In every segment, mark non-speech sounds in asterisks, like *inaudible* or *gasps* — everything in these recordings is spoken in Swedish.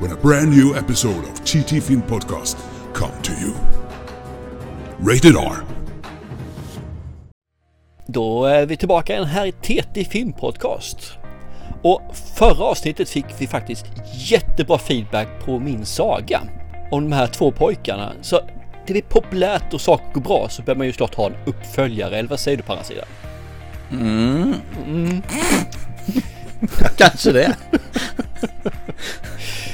when a brand new episode of TT Film Podcast come to you. Rated R. Då är vi tillbaka igen här i TT Film Podcast. Och förra avsnittet fick vi faktiskt jättebra feedback på min saga om de här två pojkarna. Så det blir populärt och saker går bra så behöver man ju snart ha en uppföljare. Eller vad säger du på andra sidan? Mm. *laughs* Kanske det.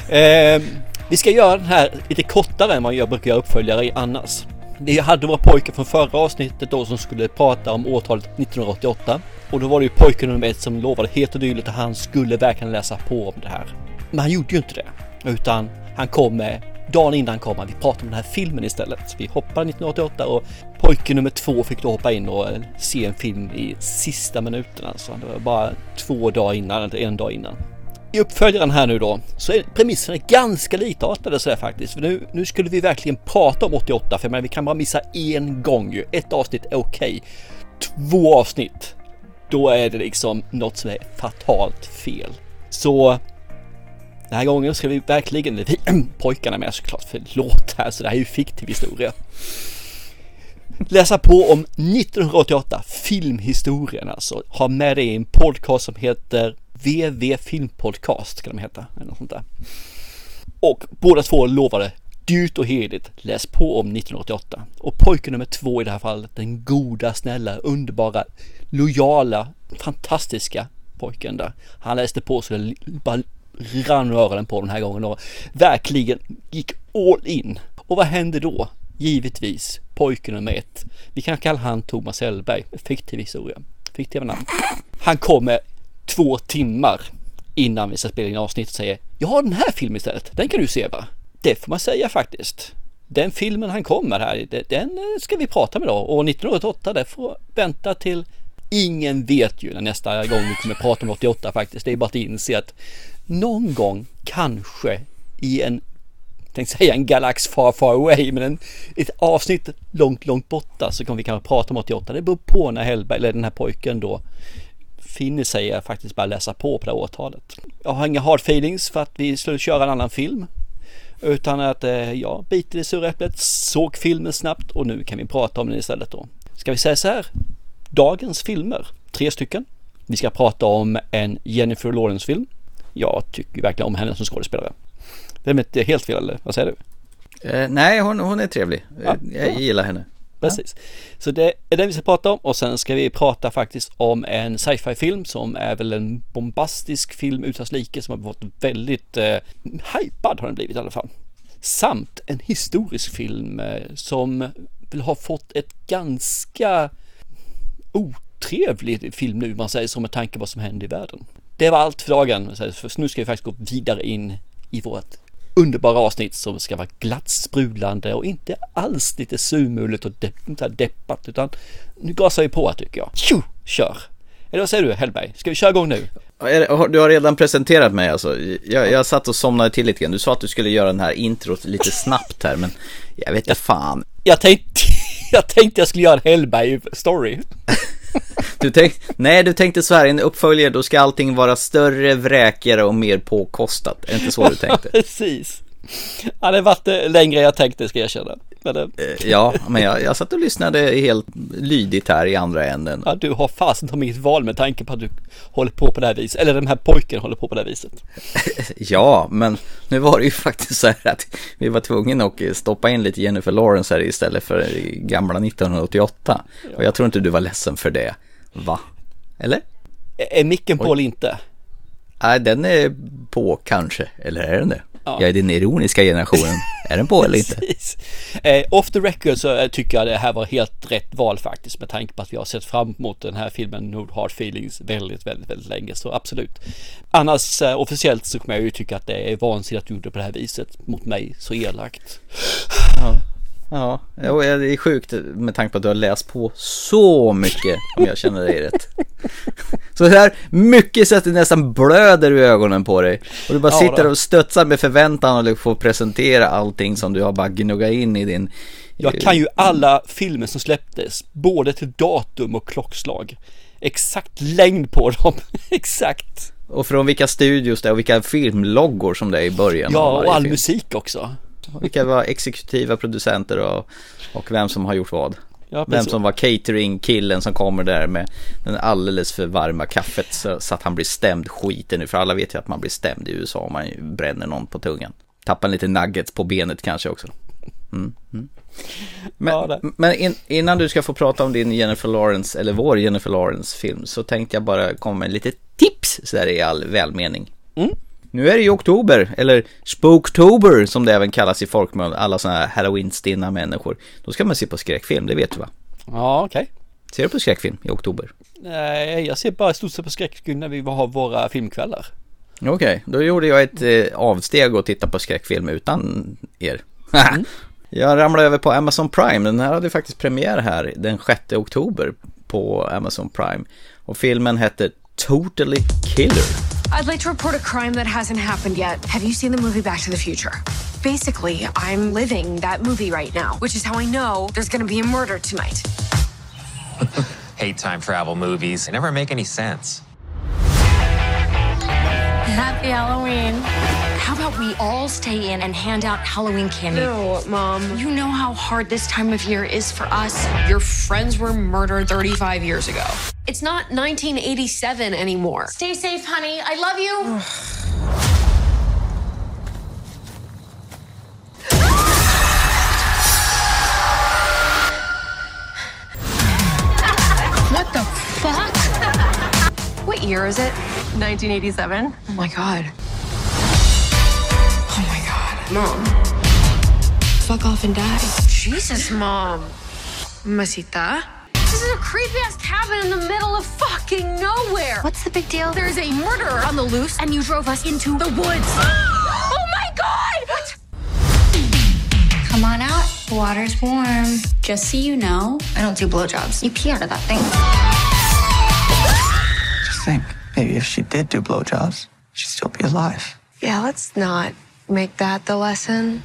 Eh, vi ska göra den här lite kortare än vad jag brukar göra uppföljare i annars. Vi hade våra pojkar från förra avsnittet då som skulle prata om årtalet 1988. Och då var det ju pojken nummer ett som lovade helt och dyrt att han skulle verkligen läsa på om det här. Men han gjorde ju inte det. Utan han kom med, dagen innan kom han, vi pratade om den här filmen istället. Vi hoppade 1988 och pojke nummer två fick då hoppa in och eh, se en film i sista minuten alltså. Det var bara två dagar innan, eller en dag innan. I uppföljaren här nu då så är premisserna ganska likartade sådär faktiskt. För nu, nu skulle vi verkligen prata om 88 för men vi kan bara missa en gång ju. Ett avsnitt är okej. Två avsnitt, då är det liksom något som är fatalt fel. Så den här gången ska vi verkligen, vi, *clears throat* pojkarna med såklart, förlåt här så det här är ju fiktiv historia. Läsa på om 1988, filmhistorien alltså. Ha med dig en podcast som heter VV Filmpodcast kan de heta. Eller något sånt där. Och båda två lovade dyrt och heligt läs på om 1988. Och pojke nummer två i det här fallet, den goda, snälla, underbara, lojala, fantastiska pojken där. Han läste på så det bara rann öronen på den här gången och verkligen gick all in. Och vad hände då? Givetvis pojke nummer ett. Vi kan kalla han Thomas Hellberg, fiktiv historia, fiktiva namn. Han kommer två timmar innan vi ska spela in avsnitt och säger Jag har den här filmen istället, den kan du se va? Det får man säga faktiskt. Den filmen han kommer här, den eh, ska vi prata med då och 1988 det får vänta till Ingen vet ju när nästa gång vi kommer prata om 88 faktiskt. Det är bara att inse att någon gång kanske i en tänkte säga en galax far far away men en, ett avsnitt långt långt borta så kommer vi kanske prata om 88. Det beror på när Hellberg eller den här pojken då finner sig att faktiskt bara läsa på på det här årtalet. Jag har inga hard feelings för att vi skulle köra en annan film. Utan att eh, jag biter i sura äpplet, såg filmen snabbt och nu kan vi prata om den istället då. Ska vi säga så här? Dagens filmer, tre stycken. Vi ska prata om en Jennifer Lawrence film. Jag tycker verkligen om henne som skådespelare. Det är inte helt fel eller vad säger du? Eh, nej, hon, hon är trevlig. Ja, jag ja. gillar henne. Precis. Så det är den vi ska prata om och sen ska vi prata faktiskt om en sci-fi film som är väl en bombastisk film utan like som har fått väldigt eh, hypad har den blivit i alla fall. Samt en historisk film eh, som vill ha fått ett ganska otrevlig film nu man säger så med tanke på vad som händer i världen. Det var allt för dagen. För nu ska vi faktiskt gå vidare in i vårt underbara avsnitt som ska vara glatt sprudlande och inte alls lite surmulet och de deppat utan nu gasar vi på tycker jag. Tjo, kör! Eller vad säger du Hellberg? Ska vi köra igång nu? Du har redan presenterat mig alltså. Jag, jag satt och somnade till lite grann. Du sa att du skulle göra den här introt lite snabbt här men jag vet inte fan. Jag tänkte, *laughs* jag tänkte jag skulle göra en Hellberg-story. *laughs* Du tänkte, nej du tänkte så här, en uppföljare då ska allting vara större, vräkigare och mer påkostat. Är det inte så du tänkte? *laughs* Precis. Ja, det varit längre jag tänkte ska jag erkänna. Men, eh, ja, men jag, jag satt och lyssnade helt lydigt här i andra änden. Ja, du har fasen ta inget val med tanke på att du håller på på det här viset. Eller den här pojken håller på på det här viset. *laughs* ja, men nu var det ju faktiskt så här att vi var tvungna att stoppa in lite Jennifer Lawrence här istället för gamla 1988. Ja. Och jag tror inte du var ledsen för det. Va? Eller? Är micken på eller inte? Nej, den är på kanske. Eller är den det? Ja. Jag är den ironiska generationen. Är den på eller inte? Eh, off the record så eh, tycker jag det här var helt rätt val faktiskt med tanke på att vi har sett fram emot den här filmen No Hard Feelings väldigt, väldigt, väldigt länge. Så absolut. Annars eh, officiellt så kommer jag ju tycka att det är vansinnigt att du gjorde på det här viset mot mig så elakt. Ja. Ja, och det är sjukt med tanke på att du har läst på så mycket om jag känner dig rätt. *laughs* Så här mycket så att det nästan blöder i ögonen på dig. Och du bara Ja, sitter och studsar med förväntan och får presentera allting som du har bara gnuggat in i din... Jag kan ju alla filmer som släpptes, både till datum och klockslag. Exakt längd på dem, *laughs* exakt. Och från vilka studios det är och vilka filmloggor som det är i början Ja, och all film. musik också. Vilka var exekutiva producenter och, och vem som har gjort vad. Ja, Vem som var catering-killen som kommer där med den alldeles för varma kaffet så, så att han blir stämd skiten nu. För alla vet ju att man blir stämd i USA om man bränner någon på tungan. Tappar lite nuggets på benet kanske också. Mm, mm. Men, Ja, men in, innan du ska få prata om din Jennifer Lawrence, eller vår Jennifer Lawrence-film, så tänkte jag bara komma med lite tips så där i all välmening. Mm. Nu är det ju oktober, eller Spooktober som det även kallas i folkmun, alla sådana här halloween-stinna människor. Då ska man se på skräckfilm, det vet du va? Ja, okej. Ser du på skräckfilm i oktober? Nej, jag ser bara i stort sett på skräckfilm när vi har våra filmkvällar. Okej, då gjorde jag ett eh, avsteg och tittade på skräckfilm utan er. *laughs* jag ramlade över på Amazon Prime, den här hade faktiskt premiär här den 6 oktober på Amazon Prime. Och filmen hette Totally Killer. I'd like to report a crime that hasn't happened yet. Have you seen the movie Back to the Future? Basically, I'm living that movie right now, which is how I know there's gonna be a murder tonight. *laughs* hate time travel movies. They never make any sense. Happy Halloween. How about we all stay in and hand out Halloween candy? No, Mom. You know how hard this time of year is for us. Your friends were murdered 35 years ago. It's not 1987 anymore. Stay safe, honey. I love you. *sighs* What the fuck? what year is it? 1987. Oh my god. Oh my god. Mom. Fuck off and die. Jesus, Mom. Masita? This is a creepy ass cabin in the middle of fucking nowhere. What's the big deal? There's a murderer on the loose, and you drove us into the woods. *gasps* oh my god! What? Come on out. The water's warm. Just so you know, I don't do blowjobs. You pee out of that thing. Just think, maybe if she did do blowjobs, she'd still be alive. Yeah, let's not make that the lesson.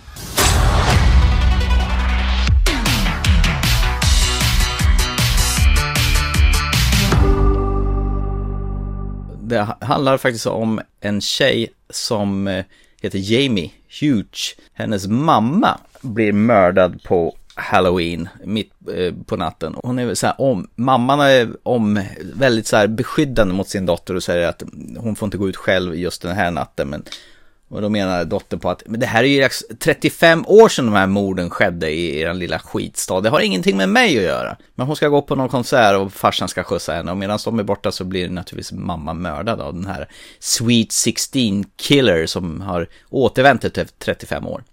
Det handlar faktiskt om en tjej som eh, heter Jamie Hughes. Hennes mamma blir mördad på Halloween mitt eh, på natten. Hon är så här om, mamman är om, väldigt så här beskyddande mot sin dotter och säger att hon får inte gå ut själv just den här natten. Men, och då menar dottern på att men det här är ju 35 år sedan de här morden skedde i er lilla skitstad. Det har ingenting med mig att göra. Men hon ska gå på någon konsert och farsan ska skjutsa henne. Och medan de är borta så blir naturligtvis mamma mördad av den här Sweet 16 Killer som har återvänt efter 35 år.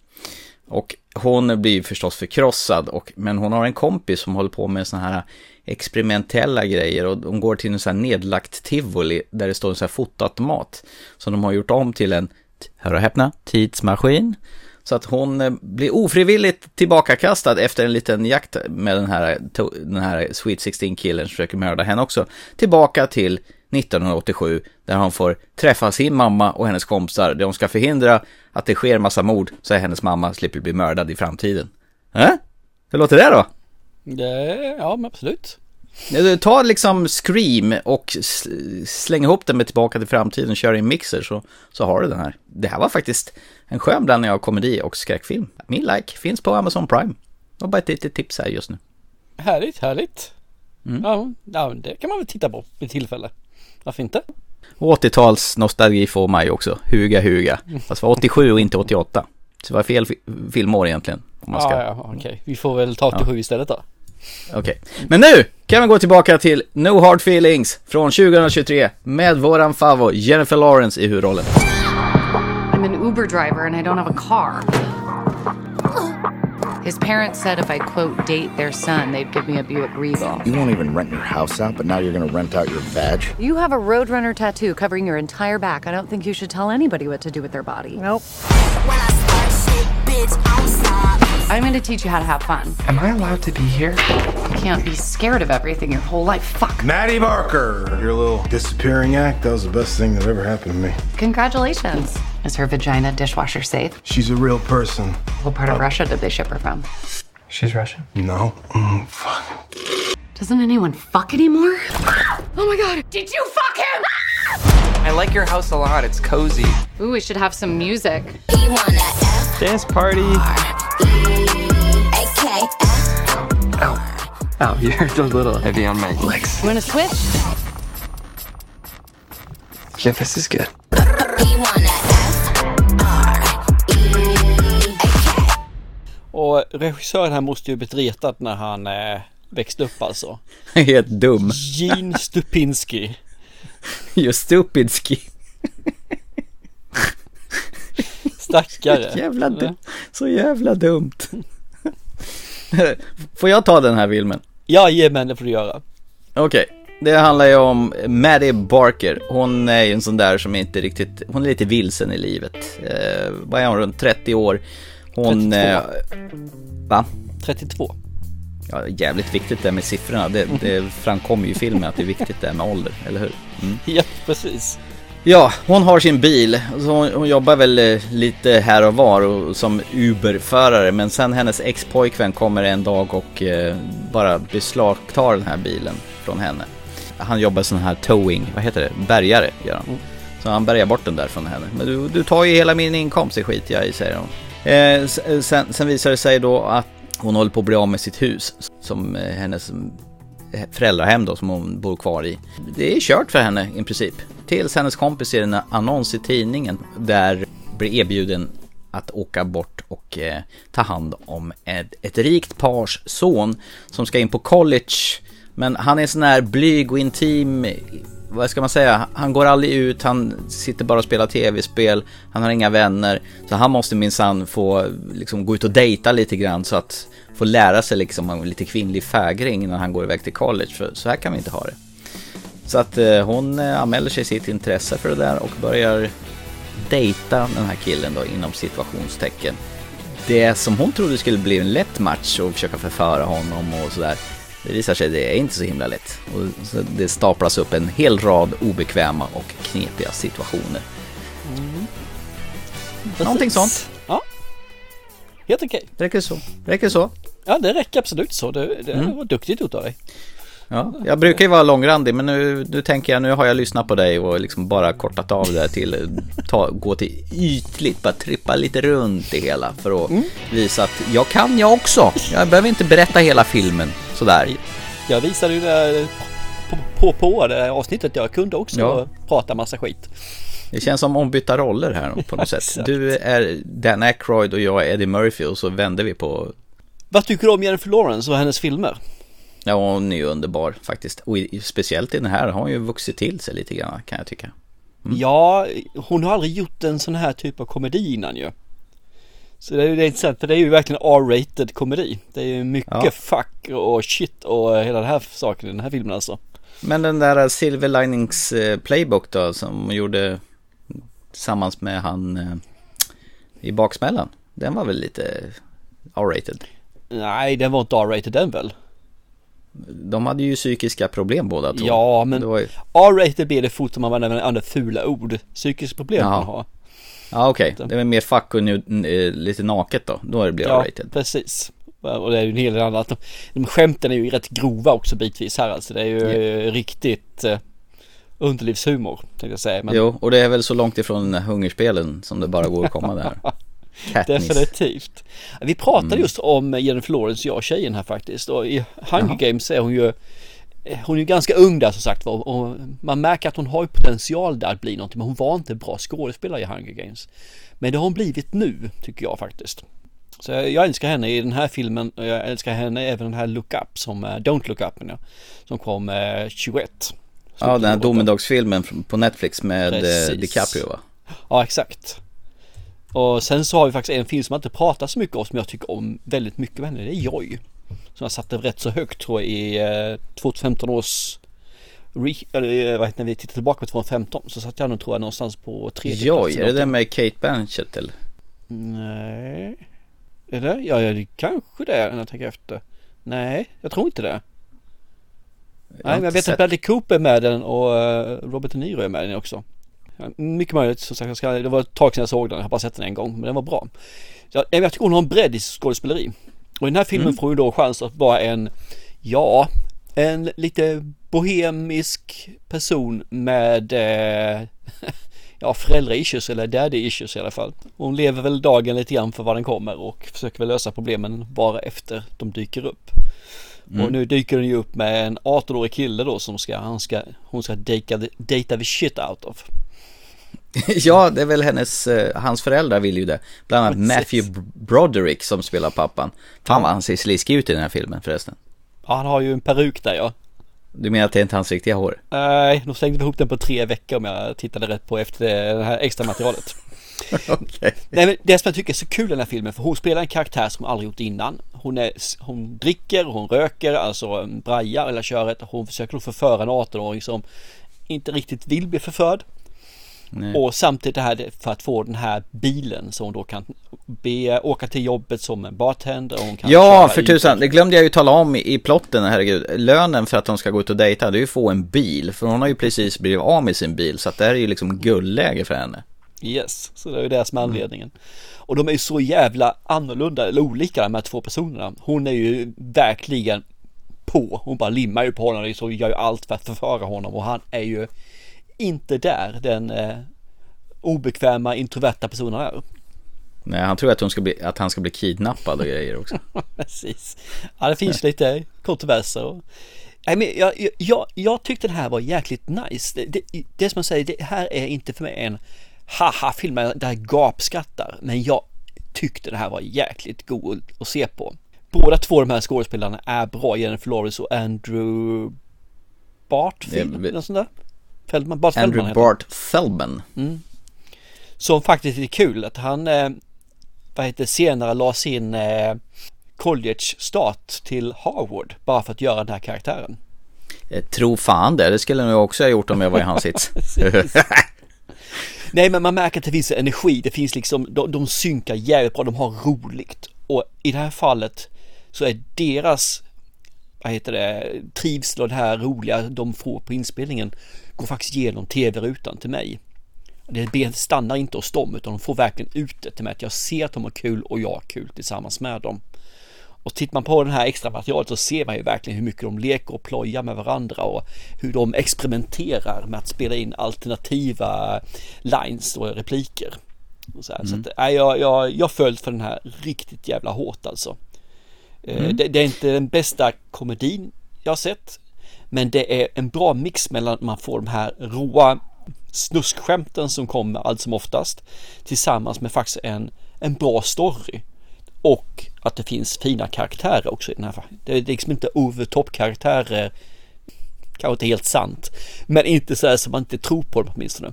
Och hon blir förstås förkrossad, och, men hon har en kompis som håller på med sådana här experimentella grejer och de går till en sån här nedlagt tivoli där det står en sån här fotoautomat som de har gjort om till en, hör och häpna, tidsmaskin. Så att hon eh, blir ofrivilligt tillbakakastad efter en liten jakt med den här, den här Sweet 16 killen som försöker mörda henne också. Tillbaka till 1987 där hon får träffa sin mamma och hennes kompisar hon ska förhindra att det sker massa mord så att hennes mamma slipper bli mördad i framtiden. Äh? Hur låter det då? Det, ja, men absolut. Tar liksom Scream och släng ihop den med Tillbaka till framtiden och kör i en mixer så, så har du den här. Det här var faktiskt en skön blandning av komedi och skräckfilm. Min like finns på Amazon Prime. Och bara ett litet tips här just nu. Härligt, härligt. Mm. Ja, det kan man väl titta på vid tillfälle. Varför inte? 80-tals nostalgi får mig också. Huga huga. Fast det var 87 och inte 88. Så det var fel fi- filmår egentligen. Om man ska. Ja, ja, okej. Vi får väl ta 87 istället då. Okej. Men nu kan vi gå tillbaka till No Hard Feelings från 2023 med våran favo Jennifer Lawrence i huvudrollen. I'm an Uber driver and I don't have a car. His parents said if I quote date their son, they'd give me a Buick Regal. You won't even rent your house out, but now you're gonna rent out your badge? You have a Roadrunner tattoo covering your entire back. I don't think you should tell anybody what to do with their body. Nope. I'm going to teach you how to have fun. Am I allowed to be here? You can't be scared of everything your whole life. Fuck. Maddie Barker, your little disappearing act, that was the best thing that ever happened to me. Congratulations. Is her vagina dishwasher safe? She's a real person. What part of Russia did they ship her from? She's Russian. No. Mm, fuck. Doesn't anyone fuck anymore? Oh my god, did you fuck him? I like your house a lot. It's cozy. Ooh, we should have some music. Dance party. Ow. Ow, you're *laughs* a little heavy on my legs. You wanna switch? Yeah, this is good. Och regissören här måste ju blivit retad när han eh, växte upp alltså. *laughs* Helt dum. Gene Stupinski. *laughs* Just stupidski. Stackare. Jävla dum. Så jävla dumt. Får jag ta den här filmen? Jajamän, det får du göra. Okej, det handlar ju om Maddie Barker. Hon är ju en sån där som inte riktigt, hon är lite vilsen i livet. Eh, vad är hon, runt 30 år. Hon... 32. Eh, va? 32. Ja, jävligt viktigt det med siffrorna. Det, det framkommer ju i filmen att det är viktigt det med ålder, eller hur? Mm. Ja, precis. Ja, hon har sin bil. Så hon, hon jobbar väl eh, lite här och var och, som Uber-förare. Men sen hennes ex-pojkvän kommer en dag och eh, bara beslagtar den här bilen från henne. Han jobbar sån här towing, vad heter det? Bärgare gör han. Mm. Så han bärgar bort den där från henne. Men du, du tar ju hela min inkomst, det skiter jag i, säger hon. Eh, sen, sen visar det sig då att hon håller på att bli av med sitt hus. Som eh, hennes Eh, föräldrahem då som hon bor kvar i. Det är kört för henne i princip. Tills hennes kompis ser en annons i tidningen där blir erbjuden att åka bort och eh, ta hand om ett, ett rikt pars son som ska in på college. Men han är sån här blyg och intim, vad ska man säga, han går aldrig ut, han sitter bara och spelar tv-spel, han har inga vänner. Så han måste minsann få liksom, gå ut och dejta lite grann så att få lära sig liksom om lite kvinnlig fägring innan han går iväg till college. För så här kan vi inte ha det. Så att eh, hon eh, anmäler sig sitt intresse för det där och börjar dejta den här killen då inom situationstecken. Det som hon trodde skulle bli en lätt match och försöka förföra honom och sådär. Det visar sig att det är inte så himla lätt. Och det staplas upp en hel rad obekväma och knepiga situationer. Någonting sånt. Ja. Helt okej. Räcker så. Räcker så. Ja, det räcker absolut så. Det, det Mm. var duktigt gjort av dig. Ja, jag brukar ju vara långrandig men nu, nu tänker jag, nu har jag lyssnat på dig och liksom bara kortat av det till, ta, gå till ytligt, bara trippa lite runt det hela för att visa att jag kan jag också. Jag behöver inte berätta hela filmen sådär. Jag visade ju det på, på, på det avsnittet. Jag kunde också Ja. prata massa skit. Det känns som ombytta roller här på något *laughs* sätt. Du är Dan Aykroyd och jag är Eddie Murphy och så vänder vi på Vad tycker du om Jennifer Lawrence och hennes filmer? Ja, hon är ju underbar faktiskt. Och i, speciellt i den här har hon ju vuxit till sig lite grann kan jag tycka. Ja, hon har aldrig gjort en sån här typ av komedi innan ju. Så det är ju det intressant för det är ju verkligen R-rated komedi. Det är ju mycket Ja. fuck och shit och hela den här saken i den här filmen alltså. Men den där Silver Linings eh, Playbook då som hon gjorde tillsammans med han eh, i baksmällan. Den var väl lite R-rated. Nej, den var inte R-rated den väl? De hade ju psykiska problem båda två. Ja, men ju... R-rated blir det fort om man använder andra fula ord. Psykiska problem Jaha. man har. Ja okej, det var mer fuck och nu, eh, lite naket då. Då blir det Ja, R-rated. precis. Och det är ju en hel del annat. De, de skämten är ju rätt grova också bitvis här alltså. Det är ju eh, riktigt eh, underlivshumor tänkte jag säga. Men Jo, och det är väl så långt ifrån hungerspelen som det bara går att komma där. *laughs* Katniss. Definitivt. Vi pratade Mm. just om Jennifer Lawrence, jag och tjejen här faktiskt. Och i Hunger Games är hon ju eh, hon är ju ganska ung där som sagt och man märker att hon har ju potential där att bli någonting men hon var inte bra skådespelare i Hunger Games. Men det har hon blivit nu tycker jag faktiskt. Så jag, älskar henne i den här filmen och jag älskar henne även den här Look Up som, eh, Don't Look Up jag, som kom eh, 21. Ja, den här domedagsfilmen på Netflix med eh, Precis. DiCaprio va? Ja exakt. Och sen så har vi faktiskt en film som man inte pratar så mycket om som jag tycker om väldigt mycket med henne. Det är Joy. Som jag satte rätt så högt tror jag i eh, 2015 års Re, eller eh, det, när vi tittar tillbaka på 2015 så satt jag nog tror jag någonstans på tredje Joy, plats är det den med Kate Blanchett eller? Nej. Är det? Ja, ja, det kanske det är när jag tänker efter. Nej, jag tror inte det. har Nej, men jag vet sett- att Bradley Cooper är med den och eh, Robert De Niro är med den också. Mycket möjligt, som sagt, jag ska, det var ett tag sedan jag såg den, jag har bara sett den en gång, men den var bra. Ja, jag tycker hon har en bredd i skådespeleri. Och i den här filmen Mm. får hon då chans att vara en, ja, en lite bohemisk person med, eh, *laughs* ja, föräldraissues eller daddy issues i alla fall. Hon lever väl dagen lite grann för vad den kommer och försöker väl lösa problemen bara efter de dyker upp. Mm. Och nu dyker den ju upp med en 18-årig kille då som ska, han ska, hon ska dejta, dejta the shit out of. *laughs* Ja, det är väl hennes, eh, hans föräldrar vill ju det. Bland annat. Matthew Broderick som spelar pappan. Fan vad han ser sliskig ut i den här filmen förresten. Ja, han har ju en peruk där ja. Du menar att det är inte hans riktiga hår? Nej, de slängde ihop den på tre veckor om jag tittade rätt på efter det, här extra materialet. *laughs* Okej. Nej men det som jag tycker är så kul i den här filmen för hon spelar en karaktär som hon aldrig gjort innan. Hon, är, hon dricker, hon röker, alltså en braja eller köret. Hon försöker förföra en 18-åring som inte riktigt vill bli förförd. Nej. Och samtidigt det här för att få den här bilen som hon då kan be, åka till jobbet som en bartender. Och hon kan Ja, för tusan, det glömde jag ju tala om i, plotten, herregud. Lönen för att de ska gå ut och dejta, det är ju att få en bil. För hon har ju precis blivit av med sin bil, så att det här är ju liksom guldläge för henne. Yes, så det är ju det som är anledningen. Och de är ju så jävla annorlunda eller olika de här två personerna. Hon är ju verkligen på, hon bara limmar ju på honom och så gör ju allt för att förföra honom och han är ju inte där den eh, obekväma introverta personen är. Nej, han tror att, bli, att han ska bli kidnappad och grejer också. *laughs* Precis. Ja, det finns lite kontroverser. Och... Nej, men jag, jag- jag, tyckte den här var jäkligt nice. Det, det, det som jag säger, det här är inte för mig en haha-film där jag gapskattar. Men jag tyckte det här var jäkligt god att se på. Båda två de här skådespelarna är bra. Jennifer Lawrence och Andrew Bart, Det är- något sånt där. Feldman, Bart Feldman Andrew. Bart Feldman. Som faktiskt är kul att han, eh, vad heter senare la sin eh, college-start till Harvard bara för att göra den här karaktären. Eh, Tro fan det, det skulle jag nog också ha gjort om jag var i hans sits. *laughs* Nej men man märker att det finns energi, det finns liksom, de, de synkar jävligt bra, de har roligt. Och i det här fallet så är deras, vad heter det, trivsel och det här roliga de får på inspelningen går faktiskt igenom tv-rutan till mig. Det stannar inte hos dem utan de får verkligen ut det till mig att jag ser att de har kul och jag har kul tillsammans med dem. Och tittar man på den här extra materialet så ser man ju verkligen hur mycket de leker och plojar med varandra och hur de experimenterar med att spela in alternativa lines och repliker. Och så här. så att, nej, jag, jag, jag följt för den här riktigt jävla hårt alltså. Eh, Mm. Det, det är inte den bästa komedin jag har sett. Men det är en bra mix mellan att man får de här råa snuskskämten som kommer allt som oftast tillsammans med faktiskt en, en bra story. Och att det finns fina karaktärer också i den här. Det är liksom inte over top karaktärer. Kanske inte helt sant. Men inte så här som man inte tror på dem åtminstone.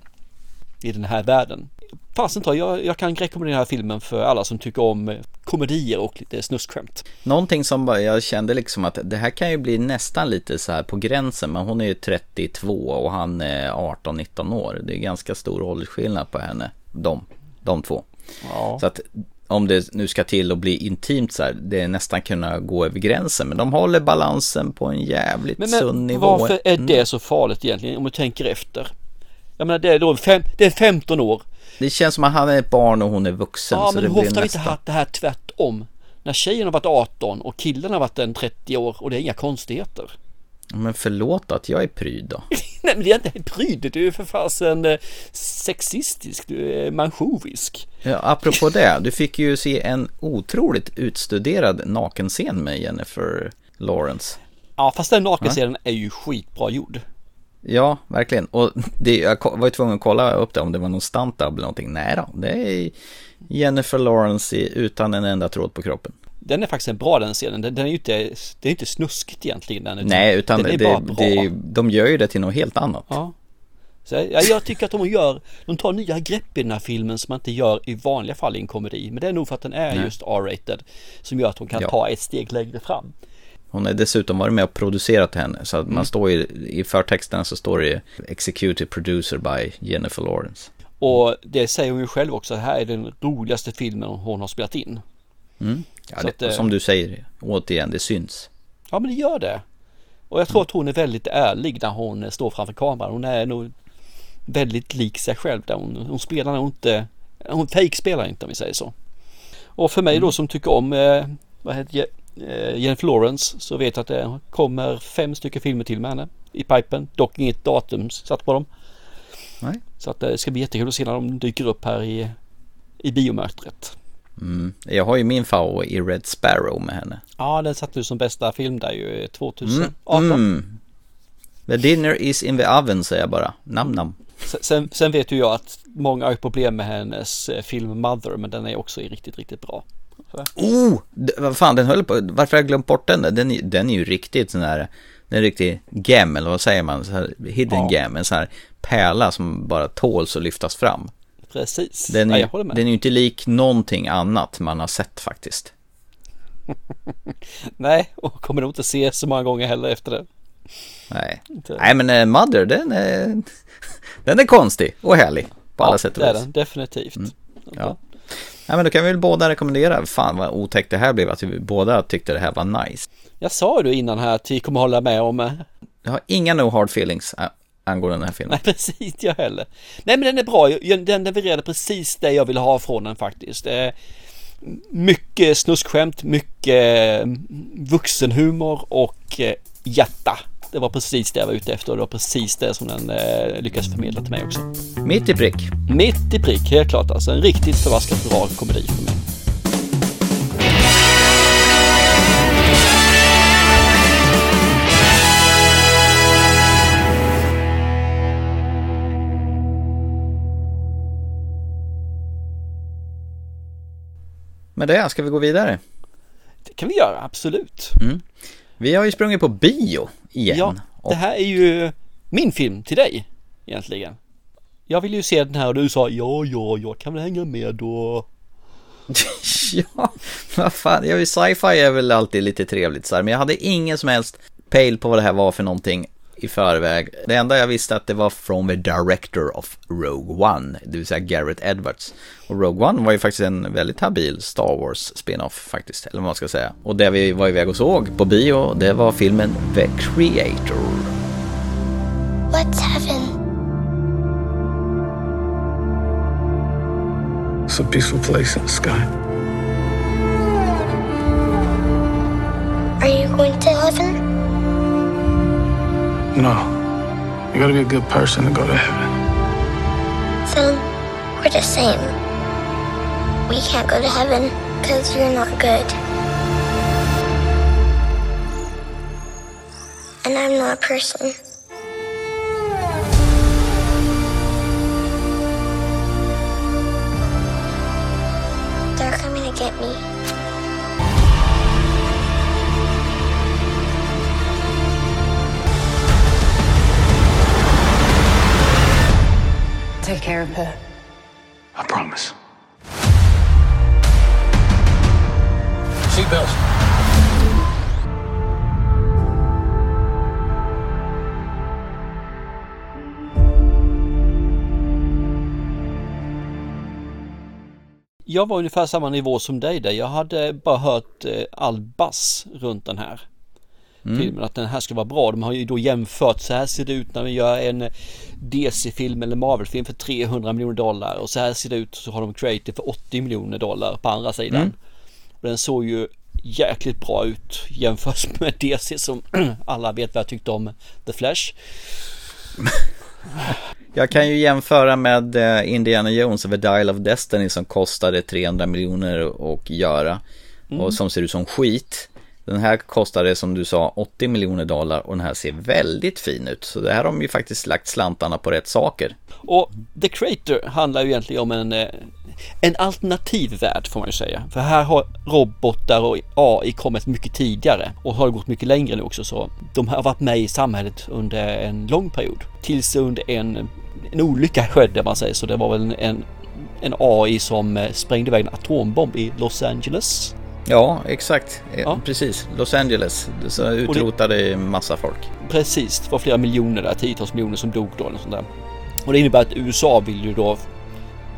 I den här världen. Fasen ta, jag, jag kan rekommendera den här filmen för alla som tycker om eh, komedier och lite snuskskämt. Någonting som bara, jag kände liksom att det här kan ju bli nästan lite så här på gränsen, men hon är ju 32 och han är 18-19 år. Det är ganska stor åldersskillnad på henne, de, de två. Ja. Så att om det nu ska till att bli intimt så här, det är nästan kunna gå över gränsen, men de håller balansen på en jävligt Men, sund men nivå. varför är det så farligt egentligen om du tänker efter? Jag menar det är då fem, det är 15 år. Det känns som att han är ett barn och hon är vuxen. Ja så men hur ofta har vi inte haft det här tvärtom? När tjejen har varit 18 och killen har varit en 30 år och det är inga konstigheter. Men förlåt att jag är pryd då. *laughs* Nej men det är inte pryd, du är för fasen eh, sexistisk, du är manchovisk. Ja, apropå det, du fick ju se en otroligt utstuderad nakenscen med Jennifer Lawrence. Ja fast den nakenscenen är ju skitbra gjord. Ja, verkligen. Och det, jag var ju tvungen att kolla upp det om det var någon stunt eller någonting. Nej då, det är Jennifer Lawrence utan en enda tråd på kroppen. Den är faktiskt en bra den scenen, den, den är ju inte, det är inte snuskigt egentligen den. Nej, utan den är det, bara bra. det, de gör ju det till något helt annat. Ja. Så jag, jag tycker att de gör, de tar nya grepp i den här filmen som man inte gör i vanliga fall i en komedi. Men det är nog för att den är Nej. just R-rated som gör att de kan Ja. ta ett steg längre fram. Hon har dessutom varit med och producerat henne. Så att Mm. man står ju, i förtexterna så står det Executive Producer by Jennifer Lawrence. Och det säger hon ju själv också, det här är den roligaste filmen hon har spelat in. Mm. Ja, det, att, eh, som du säger, återigen, det syns. Ja men det gör det. Och jag tror att hon är väldigt ärlig när hon står framför kameran. Hon är nog väldigt lik sig själv där. Hon, hon spelar nog inte, hon fejkspelar inte om vi säger så. Och för mig då som tycker om, eh, vad heter eh, Jennifer Lawrence så vet jag att det kommer fem stycken filmer till med henne i pipen. Dock inget datum satt på dem. Nej. Så att eh, det ska bli jättekul att se när de dyker upp här i, i biomörkret. Mm. Jag har ju min favorit i Red Sparrow med henne. Ja, den satt du som bästa film där ju eh, 2018. Mm. Mm. The dinner is in the oven säger jag bara. Nam nam. Sen- Sen, vet ju jag att många har problem med hennes eh, film Mother men den är också riktigt, riktigt bra. Så. Oh! Vad fan, den höll på, varför har jag glömt bort den? Den, är- den är ju riktigt sån här, den är riktigt gem, eller vad säger man? Hidden Ja. gem, en sån här pärla som bara tåls att lyftas fram. Precis, Den ja, är, jag håller med. den är ju inte lik någonting annat man har sett faktiskt. *laughs* Nej, och kommer nog inte se så många gånger heller efter det. Nej, Inte. Nej men eh, Mother, den är, *laughs* den är konstig och härlig på alla ja, sätt och det är vis. den, definitivt. Ja. Nej men då kan vi väl båda rekommendera, fan vad otäckt det här blev, att vi båda tyckte det här var nice. Jag sa ju innan här att vi kommer hålla med om eh, Jag har inga no hard feelings ä- angående den här filmen. Nej *laughs* precis, jag heller. Nej men den är bra, den levererade precis det jag ville ha från den faktiskt. Eh, Mycket snuskskämt, mycket eh, vuxenhumor och eh, hjärta. Det var precis det jag var ute efter och det var precis det som den eh, lyckades förmedla till mig också. Mitt i prick. Mitt i prick, helt klart alltså. En riktigt förbaskat bra komedi för mig. Med det ska vi gå vidare. Det kan vi göra, absolut. Mm. Vi har ju sprungit på bio igen. Ja, det här är ju min film till dig egentligen. Jag vill ju se den här och du sa ja, ja, jag kan väl hänga med då. *laughs* ja, vad fan, jag sci-fi är väl alltid lite trevligt så här, men jag hade ingen som helst pejl på vad det här var för någonting i förväg. Det enda jag visste att det var från the director of Rogue One, det vill säga Garrett Edwards. Och Rogue One var ju faktiskt en väldigt habil Star Wars spin-off faktiskt, eller vad man ska säga. Och det vi var iväg och såg på bio, det var filmen The Creator. What's heaven? It's a peaceful place in the sky. No. You gotta be a good person to go to heaven. Then we're the same. We can't go to heaven because you're not good. And I'm not a person. Care of her. I promise. Seatbelts. Jag var ungefär samma nivå som dig där. Jag hade bara hört eh, all bass runt den här Mm. filmen. Att den här ska vara bra. De har ju då jämfört. Så här ser det ut när vi gör en DC-film eller Marvel-film för 300 miljoner dollar. Och så här ser det ut. Så har de Creative för 80 miljoner dollar på andra sidan. Mm. Och den såg ju jäkligt bra ut jämfört *laughs* med DC som *clears throat* alla vet vad jag tyckte om The Flash. *laughs* Jag kan ju jämföra med eh, Indiana Jones och The Dial of Destiny som kostade 300 miljoner att göra Mm. och som ser ut som skit. Den här kostade som du sa 80 miljoner dollar och den här ser väldigt fin ut. Så det här har de ju faktiskt lagt slantarna på rätt saker. Och The Creator handlar ju egentligen om en, eh, en alternativ värld får man ju säga. För här har robotar och AI kommit mycket tidigare och har gått mycket längre nu också så de har varit med i samhället under en lång period. Tills under en, en olycka skedde man säger så det var väl en, en AI som eh, sprängde iväg en atombomb i Los Angeles. Ja, exakt. Ja. Precis. Los Angeles. Så utrotade det, massa folk. Precis. Det var flera miljoner där, tiotals miljoner som dog då. Eller sånt där. Och det innebär att USA vill ju då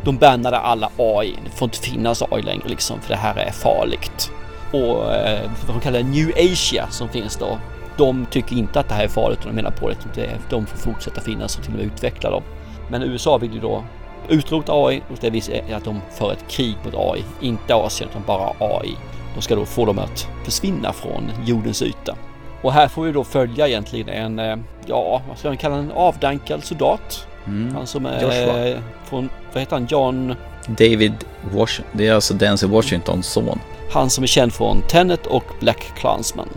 de bannade alla AI. Det får inte finnas AI längre liksom för det här är farligt. Och eh, vad de kallar New Asia som finns då. De tycker inte att det här är farligt och de menar på det. De får fortsätta finnas och till och med utveckla dem. Men USA vill ju då utrota AI och det visar att de för ett krig mot AI. Inte Asien utan bara AI. De ska då få dem att försvinna från jordens yta. Och här får vi då följa egentligen en, eh, ja, vad ska man kalla en avdankad soldat. Mm. Han som är Joshua. från, vad heter han, John? David Washington, det är alltså Denzel Washingtons son. Han som är känd från Tenet och Black Clansman.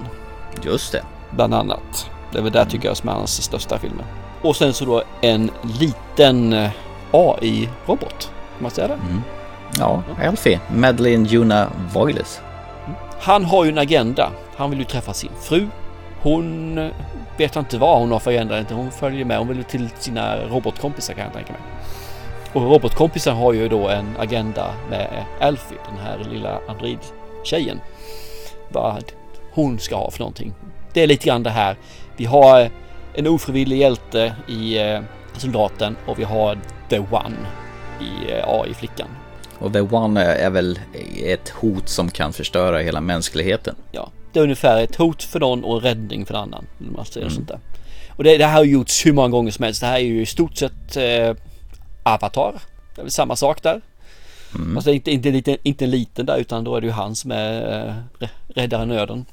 Just det. Bland annat. Det är väl där mm. tycker jag som är hans största filmer. Och sen så då en liten eh, AI-robot. Kan man säga det? Mm. Ja, Alfie. Madeleine Juna Voiles. Han har ju en agenda. Han vill ju träffa sin fru. Hon vet inte vad hon har för agenda. Hon följer med. Hon vill till sina robotkompisar kan jag tänka mig. Och robotkompisen har ju då en agenda med Alfie, den här lilla Android-tjejen. Vad hon ska ha för någonting. Det är lite grann det här. Vi har eh, en ofrivillig hjälte i eh, soldaten och vi har The One i eh, AI-flickan. Och The One är väl ett hot som kan förstöra hela mänskligheten. Ja, det är ungefär ett hot för någon och räddning för en annan. Man säger mm. sånt där. Och det, det här har gjorts hur många gånger som helst. Det här är ju i stort sett eh, Avatar. Det är väl samma sak där. Mm. Alltså inte, inte, inte, inte en liten där utan då är det ju han som är eh, räddare nöden.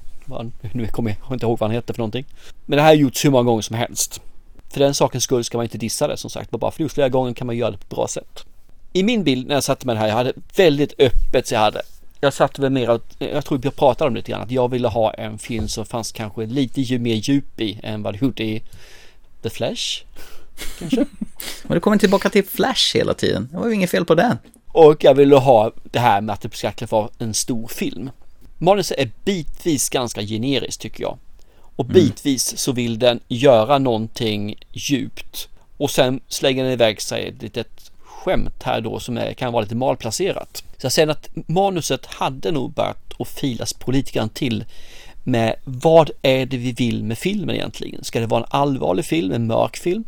Nu kommer jag inte ihåg vad han heter för någonting. Men det här har gjorts hur många gånger som helst. För den sakens skull ska man inte dissa det som sagt. Bara för det flera gånger kan man göra det på ett bra sätt. I min bild när jag satte det här, jag hade väldigt öppet så jag hade jag satt väl mer jag tror jag pratade om det lite grann, att jag ville ha en film som fanns kanske lite mer djup i än vad det gjorde i The Flash. Kanske. *laughs* Men du kommer tillbaka till Flash hela tiden. Det var ju inget fel på den. Och jag ville ha det här med att det ska vara en stor film. Manuset är bitvis ganska generiskt tycker jag. Och mm. bitvis så vill den göra någonting djupt. Och sen slänger den iväg sig ett litet skämt här då som är, kan vara lite malplacerat. Så jag säger att manuset hade nog börjat att filas på lite grann till med vad är det vi vill med filmen egentligen? Ska det vara en allvarlig film, en mörk film?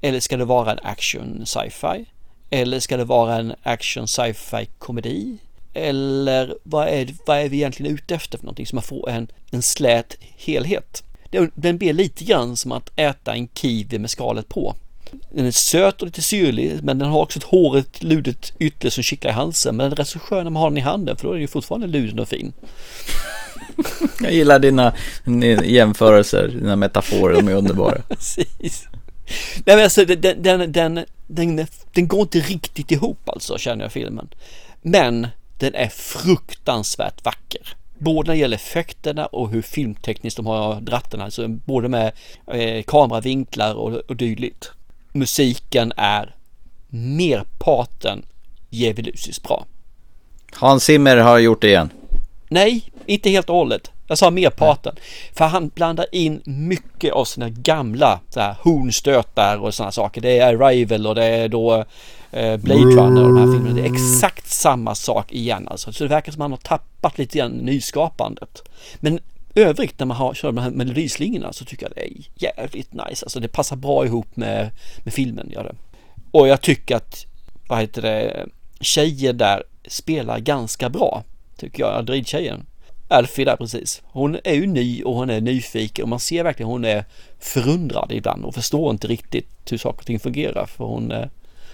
Eller ska det vara en action sci-fi? Eller ska det vara en action sci-fi komedi? Eller vad är, vad är vi egentligen ute efter för någonting? Så man får en, en slät helhet. Den blir lite grann som att äta en kiwi med skalet på. Den är söt och lite syrlig men den har också ett hårigt ludet yttre som kittlar i halsen. Men den är rätt så skön när man har den i handen för då är den ju fortfarande luden och fin. *laughs* Jag gillar dina jämförelser, dina metaforer, de är underbara. *laughs* Precis. Nej men alltså den, den, den, den, den går inte riktigt ihop alltså känner jag filmen. Men den är fruktansvärt vacker. Både när det gäller effekterna och hur filmtekniskt de har dratt den, alltså både med eh, kameravinklar och, och dylikt musiken är merparten djävulusiskt bra. Hans Zimmer har gjort det igen. Nej, inte helt och hållet. Jag sa merparten. Nej. För han blandar in mycket av sina gamla så här, hornstötar och sådana saker. Det är Arrival och det är då eh, Blade Runner och de här filmerna. Det är exakt samma sak igen alltså. Så det verkar som att han har tappat lite grann nyskapandet. Men övrigt när man har, kör de här melodislingorna så tycker jag det är jävligt nice. Alltså det passar bra ihop med, med filmen. Gör det. Och jag tycker att, vad heter det, tjejer där spelar ganska bra. Tycker jag, Adrid-tjejen. Alfie där precis. Hon är ju ny och hon är nyfiken och man ser verkligen hon är förundrad ibland och förstår inte riktigt hur saker och ting fungerar för hon eh,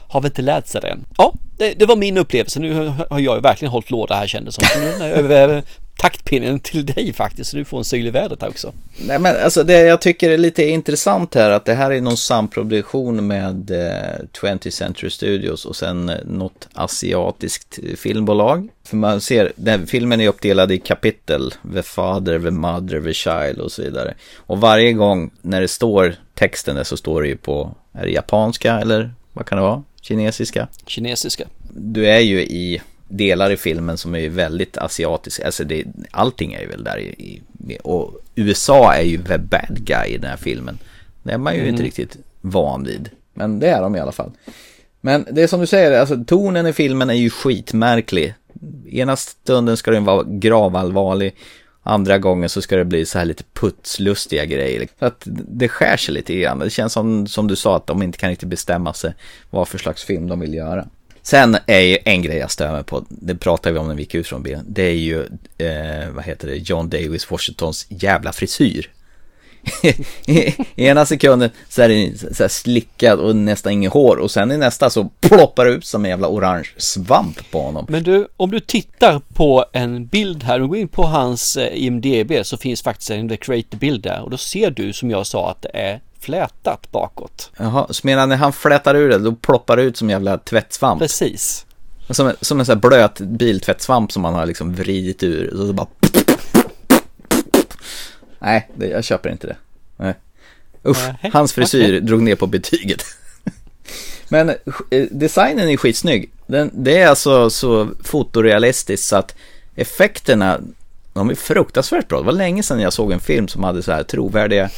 har väl inte lärt sig det än. Ja, det, det, var min upplevelse. Nu har jag ju verkligen hållit låda här kändes som. Nu är jag taktpinnen till dig faktiskt, så du får en syl i vädret här också. Nej men alltså det jag tycker är lite intressant här att det här är någon samproduktion med eh, 20th Century Studios och sen eh, något asiatiskt filmbolag. För man ser, den filmen är uppdelad i kapitel, The Father, The Mother, The Child och så vidare. Och varje gång när det står texten där så står det ju på, är det japanska eller vad kan det vara? Kinesiska? Kinesiska. Du är ju i delar i filmen som är väldigt asiatiska, alltså det, allting är ju väl där i, i, och USA är ju the bad guy i den här filmen. Det är man ju Mm. inte riktigt van vid, men det är de i alla fall. Men det är som du säger, alltså tonen i filmen är ju skitmärklig. Ena stunden ska den vara gravallvarlig, andra gången så ska det bli så här lite putslustiga grejer. Så att det skär sig lite grann. Det känns som, som du sa att de inte kan riktigt bestämma sig vad för slags film de vill göra. Sen är ju en grej jag stör mig på, det pratade vi om när vi gick ut från bilen, det är ju, eh, vad heter det, John Davis Washingtons jävla frisyr. I *laughs* ena sekunden så är det så här slickad och nästan inget hår och sen i nästa så ploppar det ut som en jävla orange svamp på honom. Men du, om du tittar på en bild här, och går in på hans eh, IMDB så finns faktiskt en The Creator-bild där och då ser du som jag sa att det är flätat bakåt. Jaha, så menar när han flätar ur det, då ploppar det ut som jävla tvättsvamp? Precis. Som, en- som en sån här blöt biltvättsvamp som man har liksom vridit ur, och så bara... Nej, det, jag köper inte det. Nej. Usch, Nej, hans frisyr drog ner på betyget. *laughs* Men eh, designen är skitsnygg. Den, det är alltså så fotorealistiskt så att effekterna, de är fruktansvärt bra. Det var länge sedan jag såg en film som hade så här trovärdiga